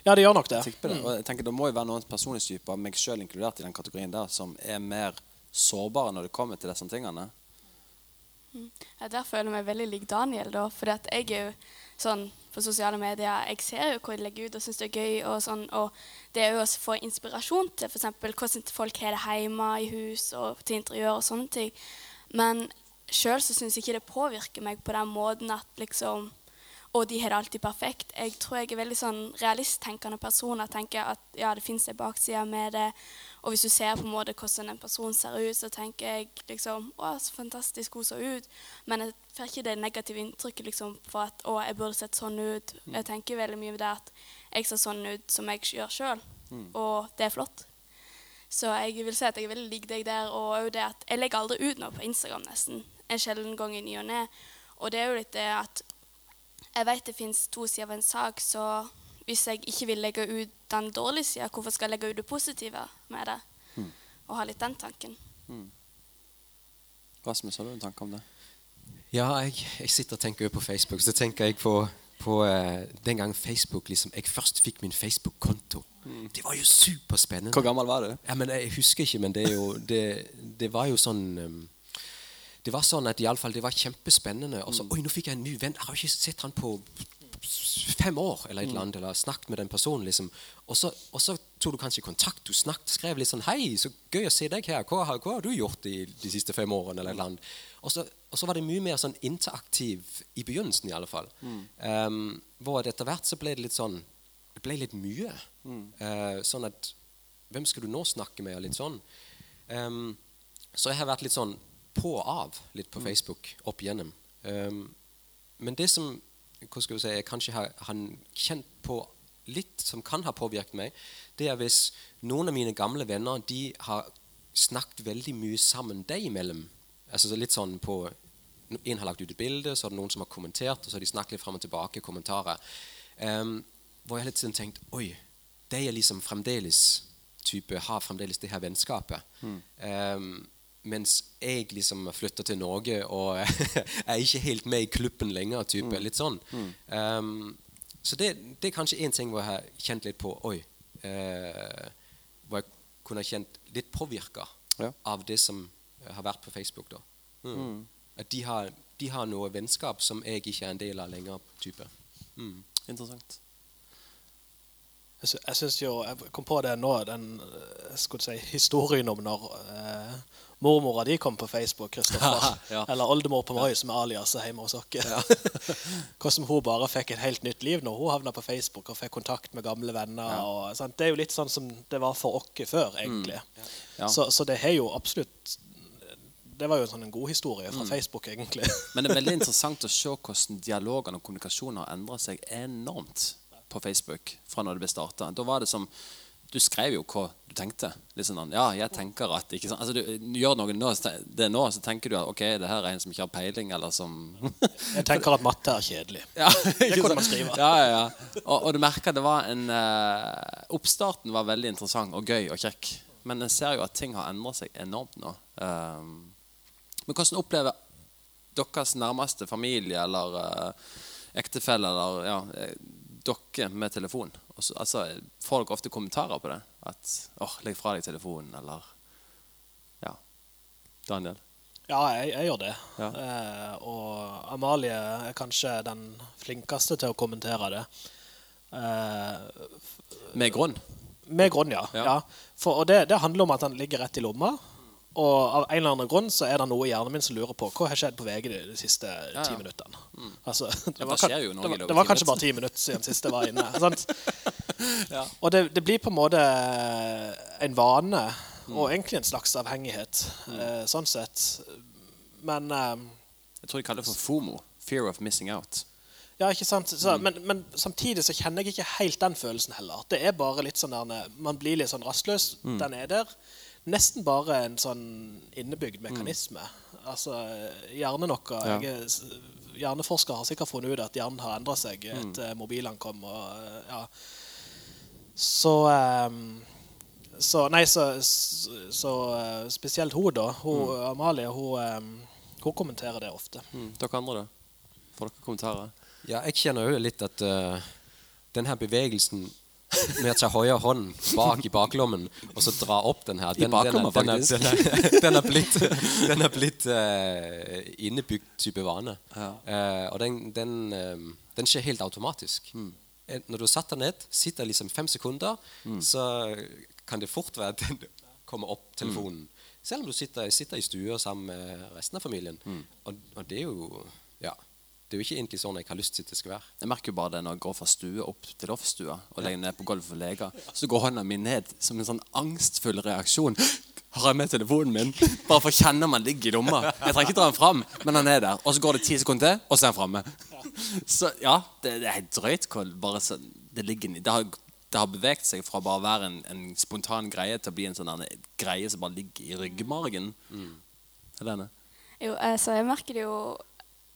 Ja, det gjør nok det. Det. Og jeg tenker Det må jo være noen personlighetstyper, meg sjøl inkludert i den kategorien der, som er mer sårbare når det kommer til disse tingene. Ja, der føler jeg meg veldig lik Daniel, da. For jeg er jo sånn på sosiale medier Jeg ser jo hva de legger ut og syns det er gøy. Og sånn, og det er jo å få inspirasjon til f.eks. hvordan folk har det hjemme i hus og til interiør og sånne ting. Men sjøl så syns jeg ikke det påvirker meg på den måten at liksom og de har det alltid perfekt. Jeg tror jeg er veldig sånn realisttenkende person. Jeg tenker at ja, det fins en bakside med det. Og hvis du ser på en måte hvordan en person ser ut, så tenker jeg liksom Å, så fantastisk hun så ut. Men jeg får ikke det negative inntrykket liksom for at å, jeg burde sett sånn ut. Jeg tenker veldig mye på det at jeg ser sånn ut som jeg gjør sjøl. Og det er flott. Så jeg vil si at jeg er veldig lik deg der. Og det at jeg legger aldri ut noe på Instagram, nesten. En sjelden gang i ny og ne. Og det er jo litt det at jeg vet det fins to sider av en sak, så hvis jeg ikke vil legge ut den dårlige sida, hvorfor skal jeg legge ut det positive med det? Og ha litt den tanken. Rasmus, har du en tanke om det? Ja, jeg, jeg sitter og tenker på Facebook. Så tenker jeg på, på eh, den gang Facebook liksom, jeg først fikk min Facebook-konto. Det var jo superspennende. Hvor gammel var du? Ja, men Jeg husker ikke, men det, er jo, det, det var jo sånn um, Det var sånn at i alle fall, det var kjempespennende. Og så, Oi, nå fikk jeg en ny venn. Jeg har ikke sett han på fem år, eller et eller annet, eller snakket med den personen. liksom. Og så, og så tok du kanskje kontakt. Du snakket, skrev litt sånn 'Hei, så gøy å se deg her. Hva, hva har du gjort de, de siste fem årene?' eller et eller annet. Og så, og så var det mye mer sånn interaktiv i begynnelsen, i alle fall. Um, hvor etter hvert så ble det litt sånn Det ble litt mye. Eh, sånn at Hvem skal du nå snakke med? og litt sånn. Um, så jeg har vært litt sånn på og av litt på Facebook opp igjennom. Um, men det som hva skal vi si, jeg kanskje har, har kjent på litt, som kan ha påvirket meg, det er hvis noen av mine gamle venner de har snakket veldig mye sammen deg imellom. Altså litt sånn på En har lagt ut et bilde, så er det noen som har kommentert, og så har de snakket litt fram og tilbake, kommentarer. Um, hvor jeg hele tiden tenkte tenkt Oi, de er liksom fremdeles type, har fremdeles det her vennskapet. Um, mens jeg liksom flytter til Norge og [laughs] er ikke helt med i klubben lenger. type, Litt sånn. Um, så det, det er kanskje én ting hvor jeg har kjent litt på Oi. Uh, hvor jeg kunne kjent litt påvirka Ja. av det som har vært på Facebook. da. Mm. At de har, de har noe vennskap som jeg ikke er en del av lenger. type. Mm. Interessant. Jeg, sy synes jo, jeg kom på det nå, den eh, skulle si, historien om når eh, mormora di kom på Facebook, Kristoffer. [laughs] Ja. Eller oldemor på Møy, som er aliaset hjemme hos [laughs] oss. Hvordan hun bare fikk et helt nytt liv når hun havna på Facebook og fikk kontakt med gamle venner. Og? Det er jo litt sånn som det var for oss før, egentlig. Mm. Ja. Så, så det har jo absolutt Det var jo en sånn en god historie Mm. fra Facebook, egentlig. [laughs] Men det er veldig interessant å se hvordan dialogene og kommunikasjonen har endret seg enormt på Facebook fra når det ble starta. Da var det som Du skrev jo hva du tenkte. Sånn, ja, jeg tenker at ikke sant? Altså, du, du gjør noe nå, det nå, så tenker du at ok, det her er en som ikke har peiling, eller som [laughs] Jeg tenker at matte er kjedelig. Ja, [laughs] Det kunne man skrive. Ja, ja, ja. Og, og du merker det var en uh, Oppstarten var veldig interessant og gøy og kjekk. Men jeg ser jo at ting har endret seg enormt nå. Um, men hvordan opplever deres nærmeste familie eller uh, ektefelle eller ja, eh, dere med telefon? Så- altså, får dere ofte kommentarer på det? At 'åh, legg fra deg telefonen', eller Ja. Daniel? Ja, jeg, jeg gjør det. Ja. Eh, og Amalie er kanskje den flinkeste til å kommentere det. Eh, Med grunn? med grunn, ja. Ja. ja. For, og det, det handler om at han ligger rett i lomma. Og av en eller annen grunn så er det noe i hjernen min som lurer på hva har skjedd på VG de, siste siste ja. ti minuttene. Altså, det, det var, skjer det, var, det var kanskje bare ti minutter siden sist jeg var inne. [laughs] sant? Og det, det blir på en måte en vane, og egentlig en slags avhengighet, eh, sånn sett. Men eh, Jeg tror de kaller det for FOMO. Fear of missing out. Ja, ikke sant? Så, men, men samtidig så kjenner jeg ikke helt den følelsen heller. Det er bare litt sånn der, Man blir litt sånn rastløs. Den er der. Nesten bare en sånn innebygd mekanisme. Altså, hjernen vår Ja. jeg er Hjerneforskere har sikkert funnet ut at hjernen har endra seg etter mobilene kom. Og, ja. Så um, så, nei, så, så, så eh, spesielt hun, da. Hun, Amalie, hun, ehm, hun kommenterer det ofte. Mm. Dere andre, da? Får dere kommentarer? Ja, jeg kjenner jo litt at uh, denne bevegelsen med å ta høyre hånd bak i baklommen og så dra opp den her I baklommen, den, er-. Den er, den er blitt, [laughs] den er blitt uh, innebygd type vane. Ja. Uh, og den, den, eh, den skjer helt automatisk. Mm. Når du satt deg ned, sitter liksom fem sekunder, så kan det fort være at den kommer opp telefonen. Selv om du sitter, sitter i stua sammen med resten av familien. Og, og det er jo ja, det er jo ikke egentlig sånn jeg har lyst til at det skal være. Jeg merker jo bare det når jeg går fra stue opp til loftstua og legger ned på gulvet for leger. Så går hånda mi ned som en sånn angstfull reaksjon. Har jeg med telefonen min? Bare for å kjenne om han ligger i lomma. Jeg trenger ikke dra den fram, men han er der. Og så går det ti sekunder til, og så er han framme. Så ja, det, det er helt drøyt bare så, det ligger det har, det har beveget seg fra bare å være en, en spontan greie til å bli en sånn greie som bare ligger i ryggmargen. Helene? Jo, altså, jeg merker det jo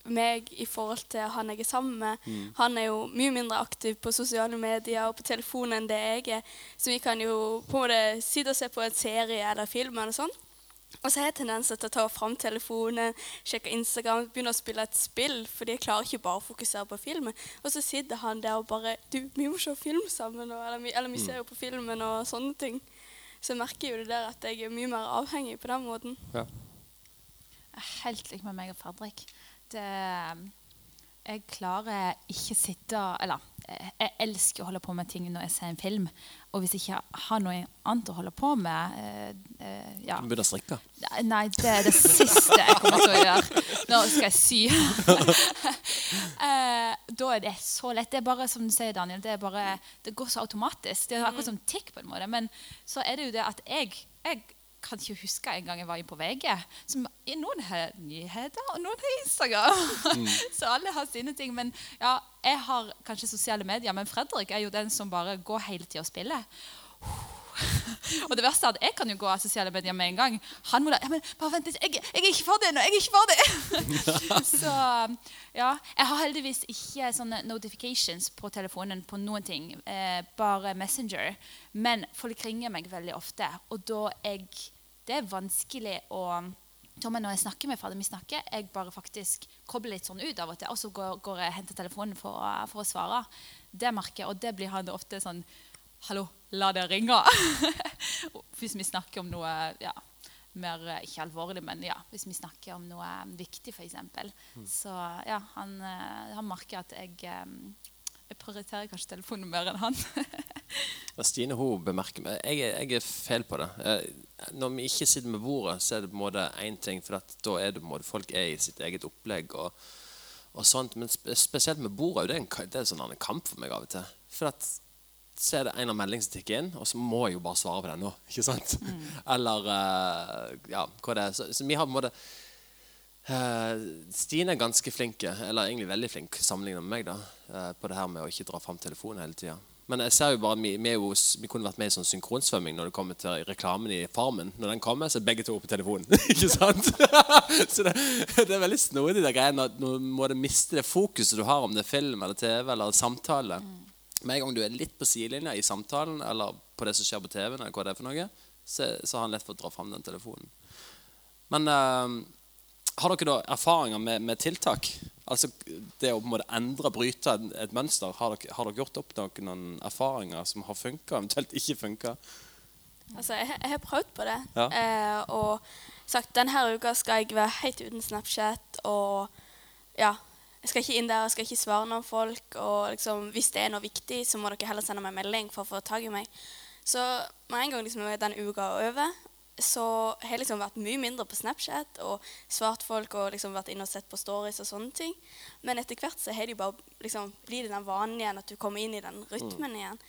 meg i forhold til han jeg er sammen med. Han er jo mye mindre aktiv på sosiale medier og på telefonen enn det jeg er. Så vi kan jo på en måte sitte og se på en serie eller film eller sånn. Og så har jeg tendenser til å ta fram telefonen, sjekke Instagram, begynne å spille et spill, fordi jeg klarer ikke bare å fokusere på filmen. Og så sitter han der og bare Du, vi må se film sammen, og, eller, eller vi ser jo på filmen og sånne ting. Så jeg merker jo det der at jeg er mye mer avhengig på den måten. Ja. er helt lik med meg og Fredrik. Det, jeg klarer ikke sitte Eller eh, jeg elsker å holde på med ting når jeg ser en film. Og hvis jeg ikke har noe annet å holde på med eh, eh, ja. Du begynner å strikke. Nei, det er det siste jeg kommer til å gjøre. Nå skal jeg sy. [laughs] eh, da er det så lett. Det er bare som du sier, Daniel, det, er bare, det går så automatisk. Det er akkurat som tikk på en måte. Men så er det jo det at jeg, jeg kan ikke huske en gang jeg var inne på VG. Som, noen har nyheter, og noen har Instagram. [laughs] så alle har sine ting. Men ja, jeg har kanskje sosiale medier, men Fredrik er jo den som bare går hele tida og spiller. [laughs] Og det verste er at jeg kan jo gå av sosiale medier med en gang. Han må da, ja, men bare vent litt, jeg, jeg er ikke for det nå! Jeg er ikke ferdig! [laughs] så ja, jeg har heldigvis ikke sånne notifications på telefonen på noen ting. Eh, bare Messenger. Men folk ringer meg veldig ofte, og da jeg Det er vanskelig å Tommy, når jeg snakker med Fader, vi snakker, jeg bare faktisk kobler litt sånn ut av og til, og så går, går jeg og henter telefonen for, for å svare. Det merker jeg, og det blir han ofte sånn Hallo, la det ringe. [laughs] hvis vi snakker om noe ja, mer eh, Ikke alvorlig, men ja, hvis vi snakker om noe eh, viktig, f.eks. Så ja, han, eh, han merker at jeg, jeg prioriterer kanskje telefonen mer enn han. [laughs] Stine hun bemerker meg. Jeg, er- jeg er feil på det. Eh, Når vi ikke sitter med bordet, så er det på en måte én ting. For at da er det på en måte folk er i sitt eget opplegg og, og sånt. Men spe, spesielt med bordet det er en, ka- det er en sånn annen kamp for meg av og til. For at så er det en av meldingene som tikker inn, og så må jeg jo bare svare på den nå. [laughs] ikke sant? Eller eh, ja, hva det er. Så, så vi har på en måte Eh, Stine er ganske flink, eller egentlig veldig flink sammenlignet med meg, da, eh, på det her med å ikke dra fram telefonen hele tida. Men jeg ser jo bare, vi, vi, jo, vi kunne vært med i sånn synkronsvømming når det kommer til reklamen i Farmen. Når den kommer, så er begge to på telefonen. [laughs] ikke sant? [laughs] så det, det er veldig snodig, det greiene. at Nå må du miste det fokuset du har, om det er film eller TV eller samtale. Med en gang du er litt på sidelinja i samtalen eller på det som skjer på TV-en, eller hva det er for noe, så, så har han lett for å dra fram den telefonen. Men eh, har dere da erfaringer med, med tiltak? Altså det å på en måte endre, bryte et, et mønster. Har dere, har dere gjort opp noen, noen erfaringer som har funka, eventuelt ikke funka? Altså, jeg, jeg har prøvd på det. Ja. Eh, og sagt denne uka skal jeg være helt uten Snapchat. Og ja, jeg skal ikke inn der, jeg skal ikke svare noen folk. Og liksom, hvis det er noe viktig, så må dere heller sende meg melding for å få tak i meg. Så med en gang liksom, den uka er over, så har jeg liksom vært mye mindre på Snapchat og svart folk og liksom vært inne og sett på stories og sånne ting. Men etter hvert så har det jo bare liksom blir det den vanen igjen, at du kommer inn i den rytmen igjen.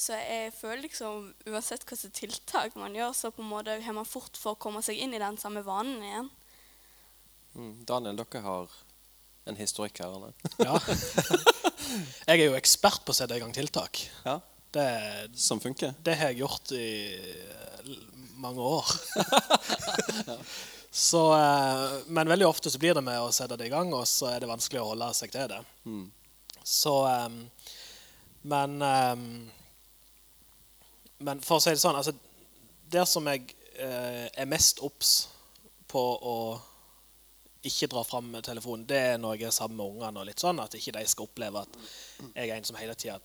Så jeg føler liksom uansett hva slags tiltak man gjør, så på en måte har man fort for å komme seg inn i den samme vanen igjen. Mm. Daniel, dere har en historikk her, eller? [laughs] Ja. Jeg er jo ekspert på å sette i gang tiltak. Ja. Det, Som funker? det har jeg gjort i mange år. [laughs] så, eh, men veldig ofte så blir det med å sette det i gang, og så er det vanskelig å holde seg til det. Mm. Så eh, Men eh, Men for å si det sånn, altså Der som jeg er mest obs på å ikke dra fram telefonen, det er når jeg er sammen med ungene. og litt sånn, At ikke de skal oppleve at jeg er en som hele tida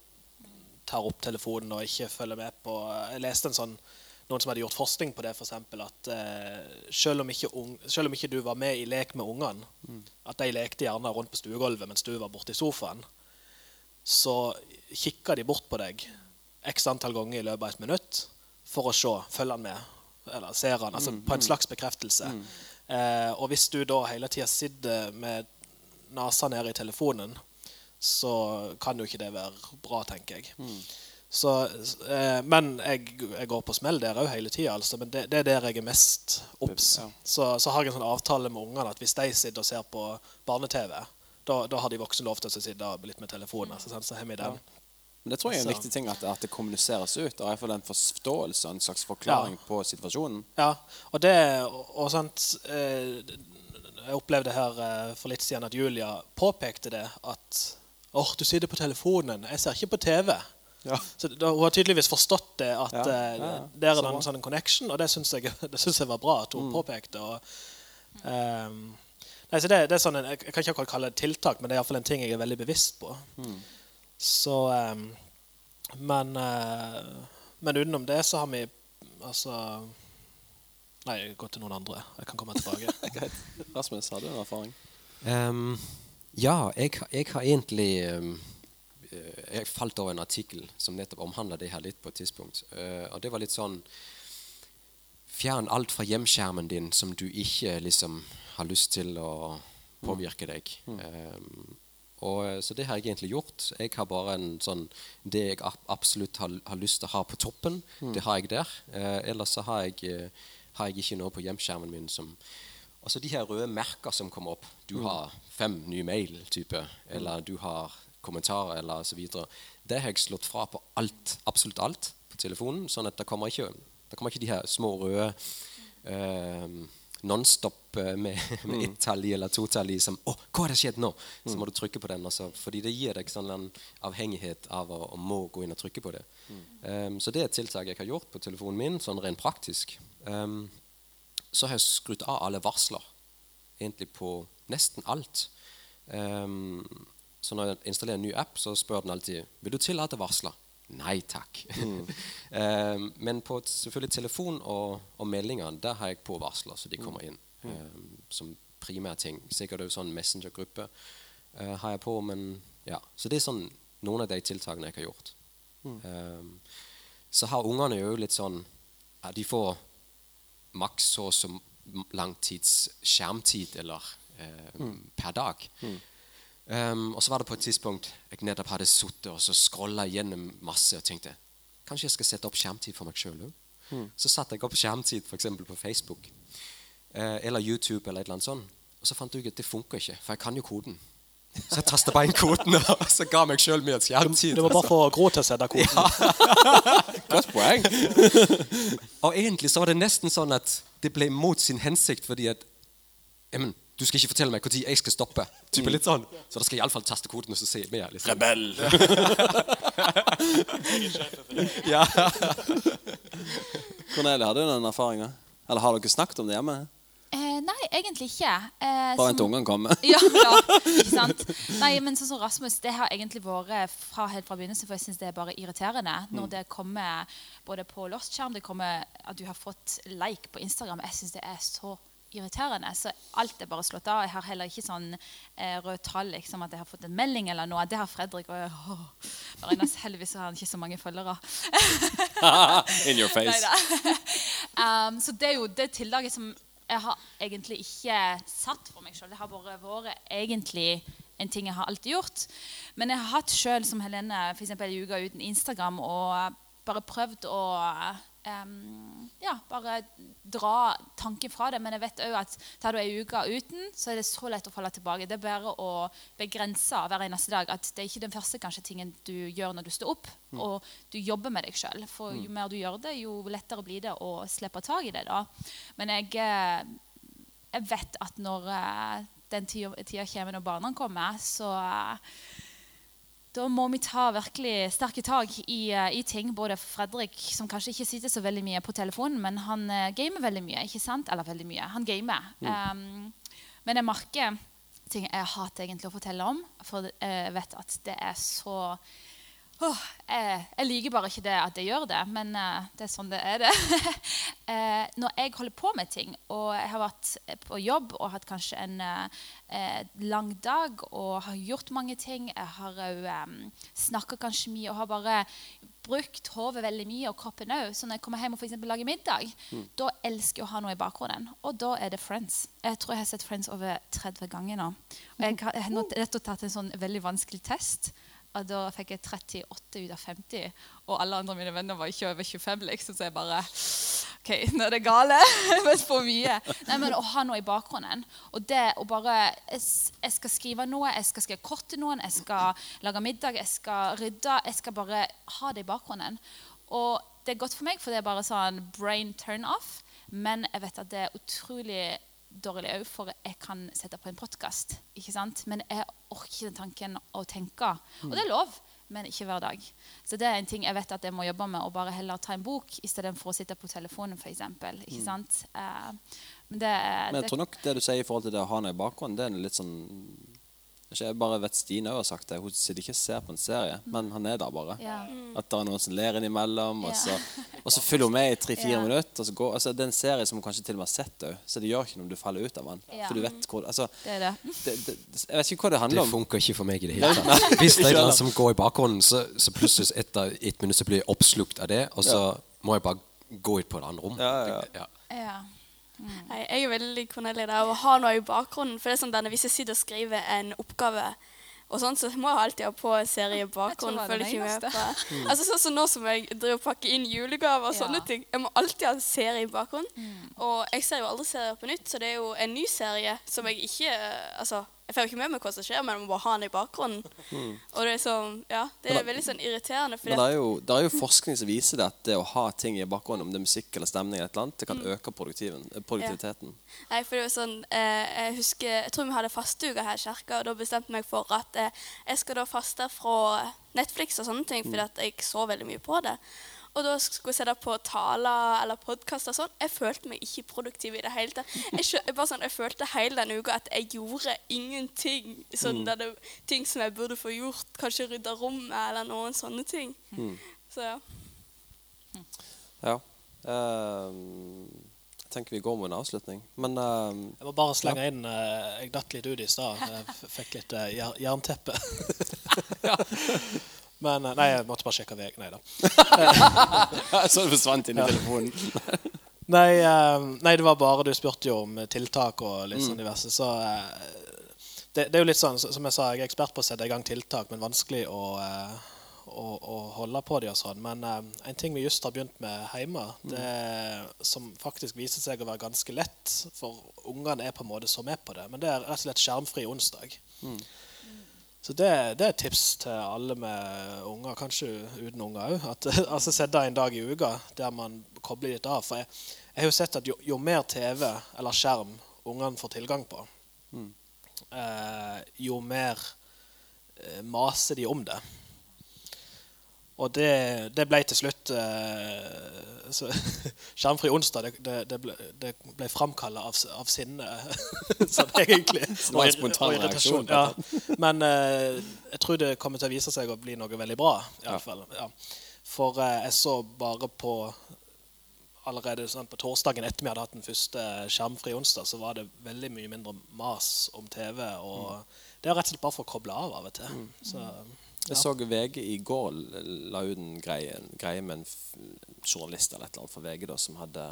tar opp telefonen og ikke følger med på Jeg leste en sånn noen som hadde gjort forskning på det, f.eks. at eh, selv, om ung, selv om ikke du var med i lek med ungene, at de lekte gjerne rundt på stuegulvet mens du var borte i sofaen, så kikka de bort på deg x antall ganger i løpet av et minutt for å se følger han med, eller ser han, altså på en slags bekreftelse. Eh, og hvis du da hele tida sitter med nesa nede i telefonen, så kan jo ikke det være bra, tenker jeg. Så, eh, men jeg, jeg går på smell der òg hele tida. Altså, men det, det er der jeg er mest obs. Ja. Så, så har jeg en sånn avtale med ungene at hvis de sitter og ser på barne-TV, da, da har de voksne lov til å sitte litt med telefonen. Altså, sant? så har vi den. Men det tror jeg er en Så- viktig ting at, at det kommuniseres ut. Og iallfall en forståelse og en slags forklaring på situasjonen. Ja, og det og, og sant eh, Jeg opplevde her eh, for litt siden at Julia påpekte det at åh, du sitter på telefonen. Jeg ser ikke på TV. Ja. Så da, Hun har tydeligvis forstått det, at Ja, eh, ja, ja. der er det en sånn connection, og det syns jeg, [laughs] jeg var bra at Mm. hun påpekte. Og, um, nei, så det, det er sånn en, Jeg kan ikke akkurat kalle det tiltak, men det er iallfall en ting jeg er veldig bevisst på. Mm. Så um, men, uh, men utenom det så har vi altså Nei, gå til noen andre. Jeg kan komme tilbake. [laughs] Rasmus, har du en erfaring? Um, ja, jeg, har- jeg har egentlig eh, Jeg falt over en artikkel som nettopp omhandla det her litt på et tidspunkt. Eh, og det var litt sånn Fjern alt fra hjemskjermen din som du ikke liksom har lyst til å påvirke deg. Ehm, og, eh, så det har jeg egentlig gjort. Jeg har bare en sånn Det jeg absolutt har, har lyst til å ha på toppen, det har jeg der. Uh, ellers så har jeg, uh, har jeg ikke noe på hjemskjermen min som Altså de her røde merker som kommer opp. Du har fem nye mail-type, eller du har kommentarer, eller så videre. Det har jeg slått fra på alt, absolutt alt på telefonen, sånn at det kommer ikke, det kommer ikke de her små røde eh, nonstop eh, med, [laughs] med ett-tall i eller to-tall i som 'Å, hva har det skjedd nå?' Så må du trykke på den. Altså, fordi det gir deg sånn en avhengighet av å, å må gå inn og trykke på det. Um, så det er et tiltak jeg har gjort på telefonen min, sånn rent praktisk. Um, så har jeg skrudd av alle varsler. Egentlig på nesten alt. Um, så når jeg installerer en ny app, så spør den alltid vil du tillate varsler. Nei takk. um, [laughs] men på selvfølgelig telefon og, og meldinger, der har jeg på varsler, så de kommer inn um, som primærting. Sikkert også sånn Messenger-gruppe uh, har jeg på, men ja. Så det er sånn noen av de tiltakene jeg har gjort. Um, så har ungene jo litt sånn ja, De får maks så og så lang tids skjermtid eller eh, per dag. Um, og så var det på et tidspunkt jeg nettopp hadde sittet og så scrolla gjennom masse og tenkte kanskje jeg skal sette opp skjermtid for meg sjøl òg. Så satte jeg opp skjermtid f.eks. på Facebook uh, eller YouTube eller et eller annet sånt. Og så fant jeg ut at det funker ikke, for jeg kan jo koden. Så jeg tasta bare inn koden [laughs] og så ga meg sjøl mer skjermtid. Du må bare få grå til å sette koden. [laughs] Godt poeng. Og egentlig så var det nesten sånn at det ble mot sin hensikt fordi at Jamen, du skal ikke fortelle meg når jeg skal stoppe. Type litt sånn. Så da skal jeg iallfall taste koden og så si mer. Liksom. Rebell. [laughs] Ja. [laughs] Cornelia, har du den erfaringa? Eller har dere snakket om det hjemme? Eh, nei, egentlig ikke. Eh, Bare vent til ungene kommer. [laughs] Ja, ja, ikke sant? Nei, men sånn som Rasmus, det har egentlig vært fra helt fra begynnelsen, for jeg syns det er bare irriterende når det kommer både på lost skjerm, det kommer at du har fått like på Instagram. Jeg syns det er så irriterende. Så alt er bare slått av. Jeg har heller ikke sånn eh, rød tall, liksom at jeg har fått en melding eller noe. Det har Fredrik. Og åh, Marinas, heldigvis har han ikke så mange følgere. [laughs] In your face. Um, så det er jo det tillaget som jeg har egentlig ikke satt for meg sjøl. Det har bare vært egentlig en ting jeg har alltid gjort. Men jeg har hatt sjøl, som Helene, eksempel, en uke uten Instagram og bare prøvd å um, ja, bare dra tanken fra det. Men jeg vet òg at tar du ei uke uten, så er det så lett å falle tilbake. Det er bare å begrense hver eneste dag. At det er ikke den første kanskje, tingen du gjør når du står opp. Og du jobber med deg sjøl. For jo mer du gjør det, jo lettere blir det å slippe tak i det. da. Men jeg, eh, jeg vet at når eh, den tida, tida kommer når barna kommer, så eh, da må vi ta virkelig sterke tak i, eh, i, ting. Både Fredrik, som kanskje ikke sitter så veldig mye på telefonen, men han uh, gamer veldig mye. ikke sant? Eller veldig mye. Han gamer. Mm. Um, men jeg merker ting jeg hater egentlig å fortelle om, for jeg vet at det er så Oh, jeg, jeg, liker bare ikke det at jeg gjør det, men eh, det er sånn det er. det. [laughs] eh, når jeg holder på med ting, og jeg har vært på jobb og hatt kanskje en uh, lang dag og har gjort mange ting Jeg har òg snakka kanskje mye og har bare brukt hodet veldig mye, og kroppen òg. Så når jeg kommer hjem og for lager middag, mm. da elsker jeg å ha noe i bakgrunnen. Og da er det Friends. Jeg tror jeg har sett Friends over 30 ganger nå. Og jeg har nettopp tatt en sånn veldig vanskelig test. Og da fikk jeg 38 ut av 50. Og alle andre mine venner var ikke over 25. liksom, Så jeg bare OK, nå er det gale. [laughs] men for mye. Nei, men Å ha noe i bakgrunnen. Og det å bare Jeg skal skrive noe, jeg skal skrive kort til noen, jeg skal lage middag, jeg skal rydde. Jeg skal bare ha det i bakgrunnen. Og det er godt for meg, for det er bare sånn brain turn off. Men jeg vet at det er utrolig dårlig òg, for jeg kan sette på en podkast. Men jeg orker ikke den tanken å tenke. Og det er lov, men ikke hver dag. Så det er en ting jeg vet at jeg må jobbe med, å bare heller ta en bok istedenfor å sitte på telefonen, f.eks. Ikke mm. sant? Uh, men, det, men jeg det, tror nok det du sier i forhold til det å ha noe i bakgrunnen, det er litt sånn jeg bare vet Stine har sagt det. Hun sitter ikke og ser på en serie, men han er der bare. Ja. At det er noen som ler innimellom. Og så, og så følger hun med i tre-fire ja. minutter. Og så går, altså, det er en serie som hun kanskje til og med har sett òg, så det gjør ikke noe om du faller ut av den. Ja. For du vet hvor altså, det det. Det, Jeg vet ikke hva det handler om. Det funker ikke for meg i det hele tatt. Hvis det er noe som går i bakgrunnen, så, så plutselig etter et minutt så blir jeg oppslukt av det, og så må jeg bare gå ut på et annet rom. Ja, ja. Mm. Jeg er veldig Cornelia der å ha noe i bakgrunnen. For det er sånn denne, Hvis jeg sitter og skriver en oppgave, og sånn, så må jeg alltid ha på en serie i bakgrunnen. Følger ikke med på. Mm. Altså Sånn som nå som jeg driver og pakker inn julegaver og ja. sånne ting. Jeg må alltid ha en serie i bakgrunnen. Mm. Og jeg ser jo aldri serier på nytt, så det er jo en ny serie som jeg ikke Altså jeg får jo ikke med meg hva som skjer, men jeg må bare ha den i bakgrunnen. Mm. Og det er, sånn, ja, det er veldig sånn irriterende. men det er, jo, det er, jo, forskning som viser det at det å ha ting i bakgrunnen, om det er musikk eller stemning, eller et eller annet, det kan mm. øke produktiviteten. Ja. Nei, for det var sånn, eh, Jeg husker, jeg tror vi hadde fasteuke her i kirka, og da bestemte jeg meg for at eh, jeg skal da faste fra Netflix og sånne ting, fordi mm. at jeg så veldig mye på det. Og da skulle jeg sette på taler eller podkaster og sånn. Jeg følte meg ikke produktiv i det hele tatt. Jeg, bare sånn, jeg følte hele denne uka at jeg gjorde ingenting. Sånn, mm. det, ting som jeg burde få gjort. Kanskje rydde rommet eller noen sånne ting. Mm. Så ja. Ja. Uh, jeg tenker vi går med en avslutning. Men uh, Jeg må bare slenge ja. inn uh, Jeg datt litt ut i stad. Fikk litt uh, jernteppe. [laughs] ja. [laughs] Men eh, Nei, jeg måtte bare sjekke VG. Nei da. [laughs] Så det forsvant inn i telefonen. [laughs] nei, uh, nei, det var bare Du spurte jo om tiltak og litt sånn mm. diverse. Så uh, det, det, er jo litt sånn, som jeg sa, jeg er ekspert på å sette i gang tiltak, men vanskelig å, å, å holde på de og sånn. Men en ting vi just har begynt med hjemme, mm. det, som faktisk viser seg å være ganske lett, for ungene er på en måte så med på det, men det er rett og slett skjermfri onsdag. Mm. Så det, det, er et tips til alle med unger, kanskje uten unger òg. [laughs] Altså Sette en dag i uka der man kobler litt av. For jeg, jeg har jo sett at jo, jo, mer TV eller skjerm ungene får tilgang på, mm. eh, jo mer eh, maser de om det. Og det, det ble til slutt eh, [laughs] Skjermfri onsdag det, det, ble, det ble framkalla av, av, sinne, [laughs] sånn egentlig. [laughs] Så og, og irritasjon. Ja. Men eh, jeg tror det kommer til å vise seg å bli noe veldig bra. I alle fall. Ja. For eh, jeg så bare på allerede sånn, på torsdagen etter vi hadde hatt den første skjermfri onsdag, så var det veldig mye mindre mas om TV. Og mm. det er rett og slett bare for å koble av av og til. Mm. Så Jeg så VG i går la ut en greie, greie med en journalist eller et eller annet fra VG da, som hadde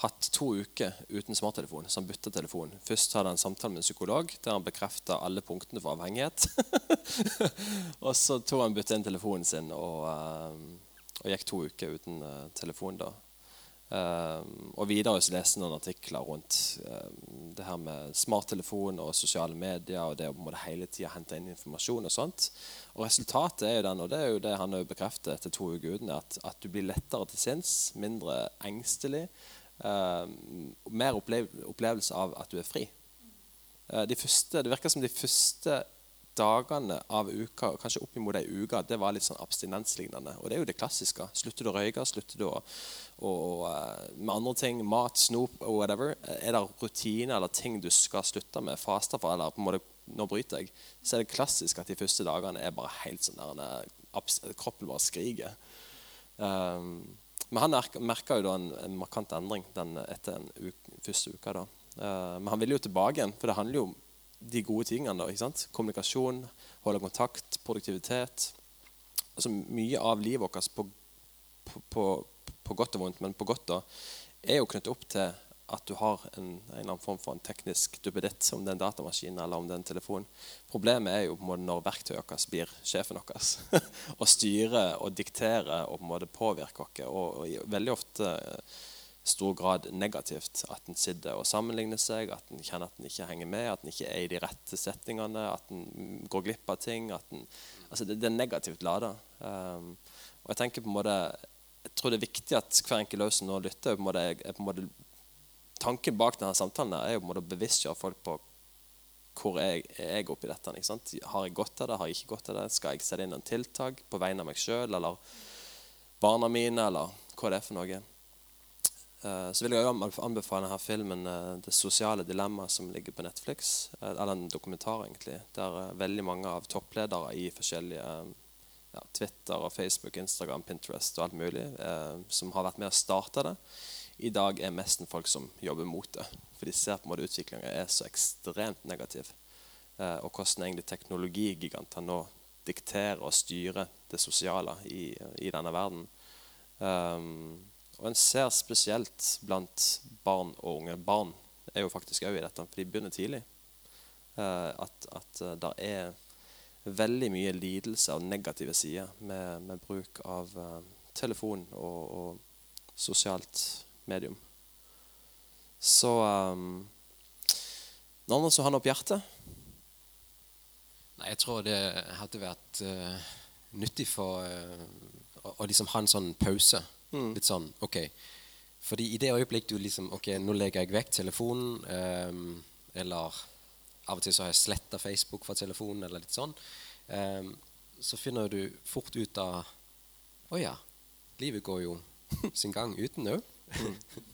hatt to uker uten smarttelefon. Så han bytta telefon. Først hadde han samtale med en psykolog der han bekrefta alle punktene for avhengighet. [laughs] og så tok han bytta inn telefonen sin og, eh, og gikk to uker uten eh, telefon. da. Eh, og videre så leste noen artikler rundt eh, det her med smarttelefon og sosiale medier og det å på en måte hele tida hente inn informasjon og sånt. Og resultatet er jo den, og det er jo det han har jo bekreftet etter to uker at, at du blir lettere til sinns, mindre engstelig. eh, mer opplev opplevelse av at du er fri. De første, det virker som de første dagene av uka, kanskje oppimot ei uke, det var litt sånn abstinenslignende. Og det er jo det klassiske. Slutter du å røyke, slutter du å, å, eh, med andre ting, mat, snop og whatever. Er det rutiner eller ting du skal slutte med, faste for, eller på en måte nå bryter jeg, så er det klassisk at de første dagene er bare helt sånn der kroppen bare skriker. Um, men han merka jo da en, en markant endring den, etter den uke, første uka. da. Uh, men han ville jo tilbake igjen, for det handler jo om de gode tingene. da, ikke sant? Kommunikasjon, holde kontakt, produktivitet. Altså Mye av livet vårt på, på, på, på godt og vondt, men på godt da, er jo knyttet opp til at du har en, en eller annen form for en teknisk duppeditt, om det er en datamaskin eller om det er en telefon. Problemet er jo på en måte når verktøyet vårt blir sjefen vår. [laughs] og styrer og dikterer og på en måte påvirker oss. Og, og veldig ofte eh, stor grad negativt. At en sitter og sammenligner seg, at en kjenner at en ikke henger med, at en ikke er i de rette settingene, at en går glipp av ting. At en, altså det, det er negativt lada. Um, og jeg tenker på en måte jeg tror det er viktig at hver enkelt løs som nå lytter, på måte, er, på en måte tanken bak denne samtalen er på en måte å bevisstgjøre folk på hvor jeg, er jeg oppi dette. Ikke sant? Har jeg godt av det? Har jeg ikke godt av det? Skal jeg sette inn en tiltak på vegne av meg sjøl eller barna mine, eller hva det er for noe? Eh, så vil jeg også anbefale denne filmen eh, 'Det sosiale dilemmaet', som ligger på Netflix. Eh, eller en dokumentar, egentlig. Der veldig mange av toppledere i forskjellige ja, Twitter, og Facebook, Instagram, Pinterest og alt mulig, eh, som har vært med å starte det, i dag er nesten folk som jobber mot det. For de ser på en måte utviklinga er så ekstremt negativ. Eh, og hvordan egentlig teknologigiganter nå dikterer og styrer det sosiale i, i denne verden. Um, og en ser spesielt blant barn og unge Barn er jo faktisk òg i dette, for de begynner tidlig. Eh, at at uh, det er veldig mye lidelse og negative sider med, med bruk av uh, telefon og, og sosialt medium. Så um, Noen andre som har noe på hjertet? Nei, jeg tror det hadde vært uh, nyttig for uh, å, å liksom ha en sånn pause. Litt sånn OK. Fordi i det øyeblikk du liksom OK, nå legger jeg vekk telefonen, um, eller av og til så har jeg sletta Facebook fra telefonen, eller litt sånn, Um, så finner du fort ut av Å ja, livet går jo [laughs] sin gang uten òg. [laughs]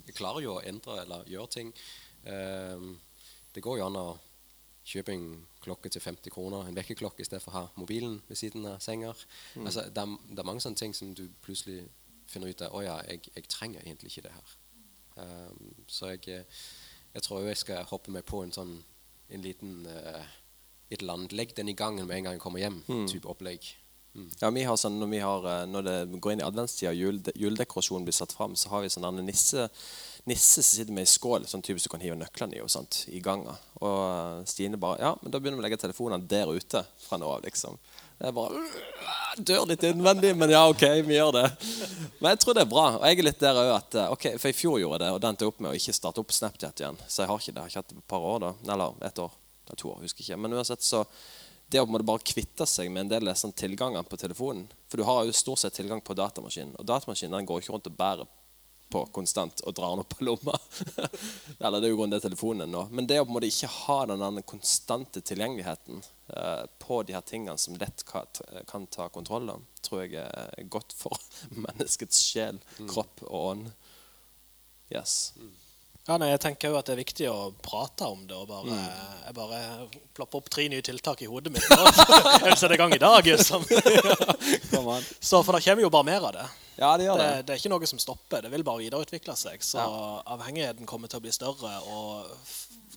Jeg klarer jo å endre eller gjøre ting. Um, det går jo an å kjøpe en klokke til 50 kroner, en vekkerklokke i stedet for å ha mobilen ved siden av senga. Altså, det, er, det er mange sånne ting som du plutselig finner ut av Å ja, jeg, jeg trenger egentlig ikke det her. Um, så jeg, jeg tror jeg skal hoppe meg på en sånn en liten uh, et annet Legg den i gangen med en gang jeg kommer hjem. type opplegg. Ja, vi har sånn, når, vi har, eh, når det går inn i adventstida og jule, juledekorasjonen blir satt fram, så har vi sånn en nisse, nisse som sitter med ei skål sånn typisk du kan hive nøklene i, og sånt, i ganga. Og eh, Stine bare Ja, men da begynner vi å legge telefonene der ute fra nå av, liksom. Er bare «Øh, Dør litt innvendig, men ja, OK, vi gjør det. Men jeg tror det er bra. Og jeg er litt der også at eh, OK, for i fjor gjorde jeg det, og det endte opp med å ikke starte opp Snapchat igjen. Så jeg har ikke det. Jeg har ikke hatt et par år, da. Eller ett år. Eller to år, husker ikke. Men uansett så det å bare kvitte seg med en del sånn tilganger på telefonen For du har jo stort sett tilgang på datamaskinen, og datamaskinen den går ikke rundt og bærer på konstant og drar den opp på lomma. [laughs] Eller det er jo grunnen til telefonen nå. Men det å på en måte ikke ha den konstante tilgjengeligheten på de her tingene som lett kan, ta kontroll, da, tror jeg er godt for [laughs] menneskets sjel, kropp og ånd. Yes. Ja, nei, jeg tenker jo at det er viktig å prate om det. og bare, Jeg bare plopper opp tre nye tiltak i hodet mitt. nå. Jeg vil sette i gang i dag. Liksom. [laughs] Så, for det kommer jo bare mer av det. Ja, det gjør Det, det. det er ikke noe som stopper. Det vil bare videreutvikle seg. Så avhengigheten kommer til å bli større, og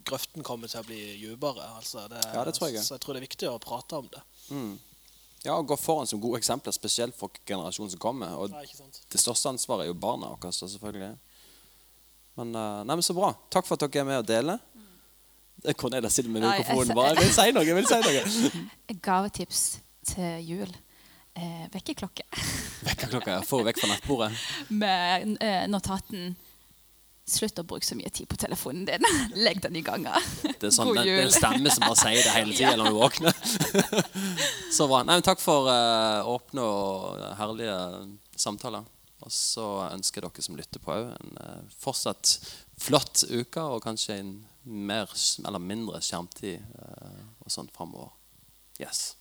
grøften kommer til å bli dypere. Altså Ja, det tror jeg. Så jeg tror det er viktig å prate om det. Ja, og gå foran som gode eksempler, spesielt for generasjonen som kommer. Og Ja, det største ansvaret er jo barna våre, selvfølgelig. Men, eh, nei, men så bra. Takk for at dere er med og deler. Det er Cornelia sitter med mikrofonen bare. Jeg vil si noe! jeg vil si noe. [laughs] Gavetips til jul. Eh, vekkerklokke vekkerklokke, Få henne vekk fra nettbordet. [laughs] med eh, notaten Slutt å bruke så mye tid på telefonen din. [laughs] Legg den i ganga. Det er, sånn, God det, det er en stemme som bare sier det hele tida [laughs] når du våkner. [laughs] så bra. Nei, takk for uh, åpne og herlige samtaler. Og så ønsker jeg dere som lytter på òg, en uh, fortsatt flott uke, og kanskje en mer eller mindre skjermtid uh, og sånn framover. Yes.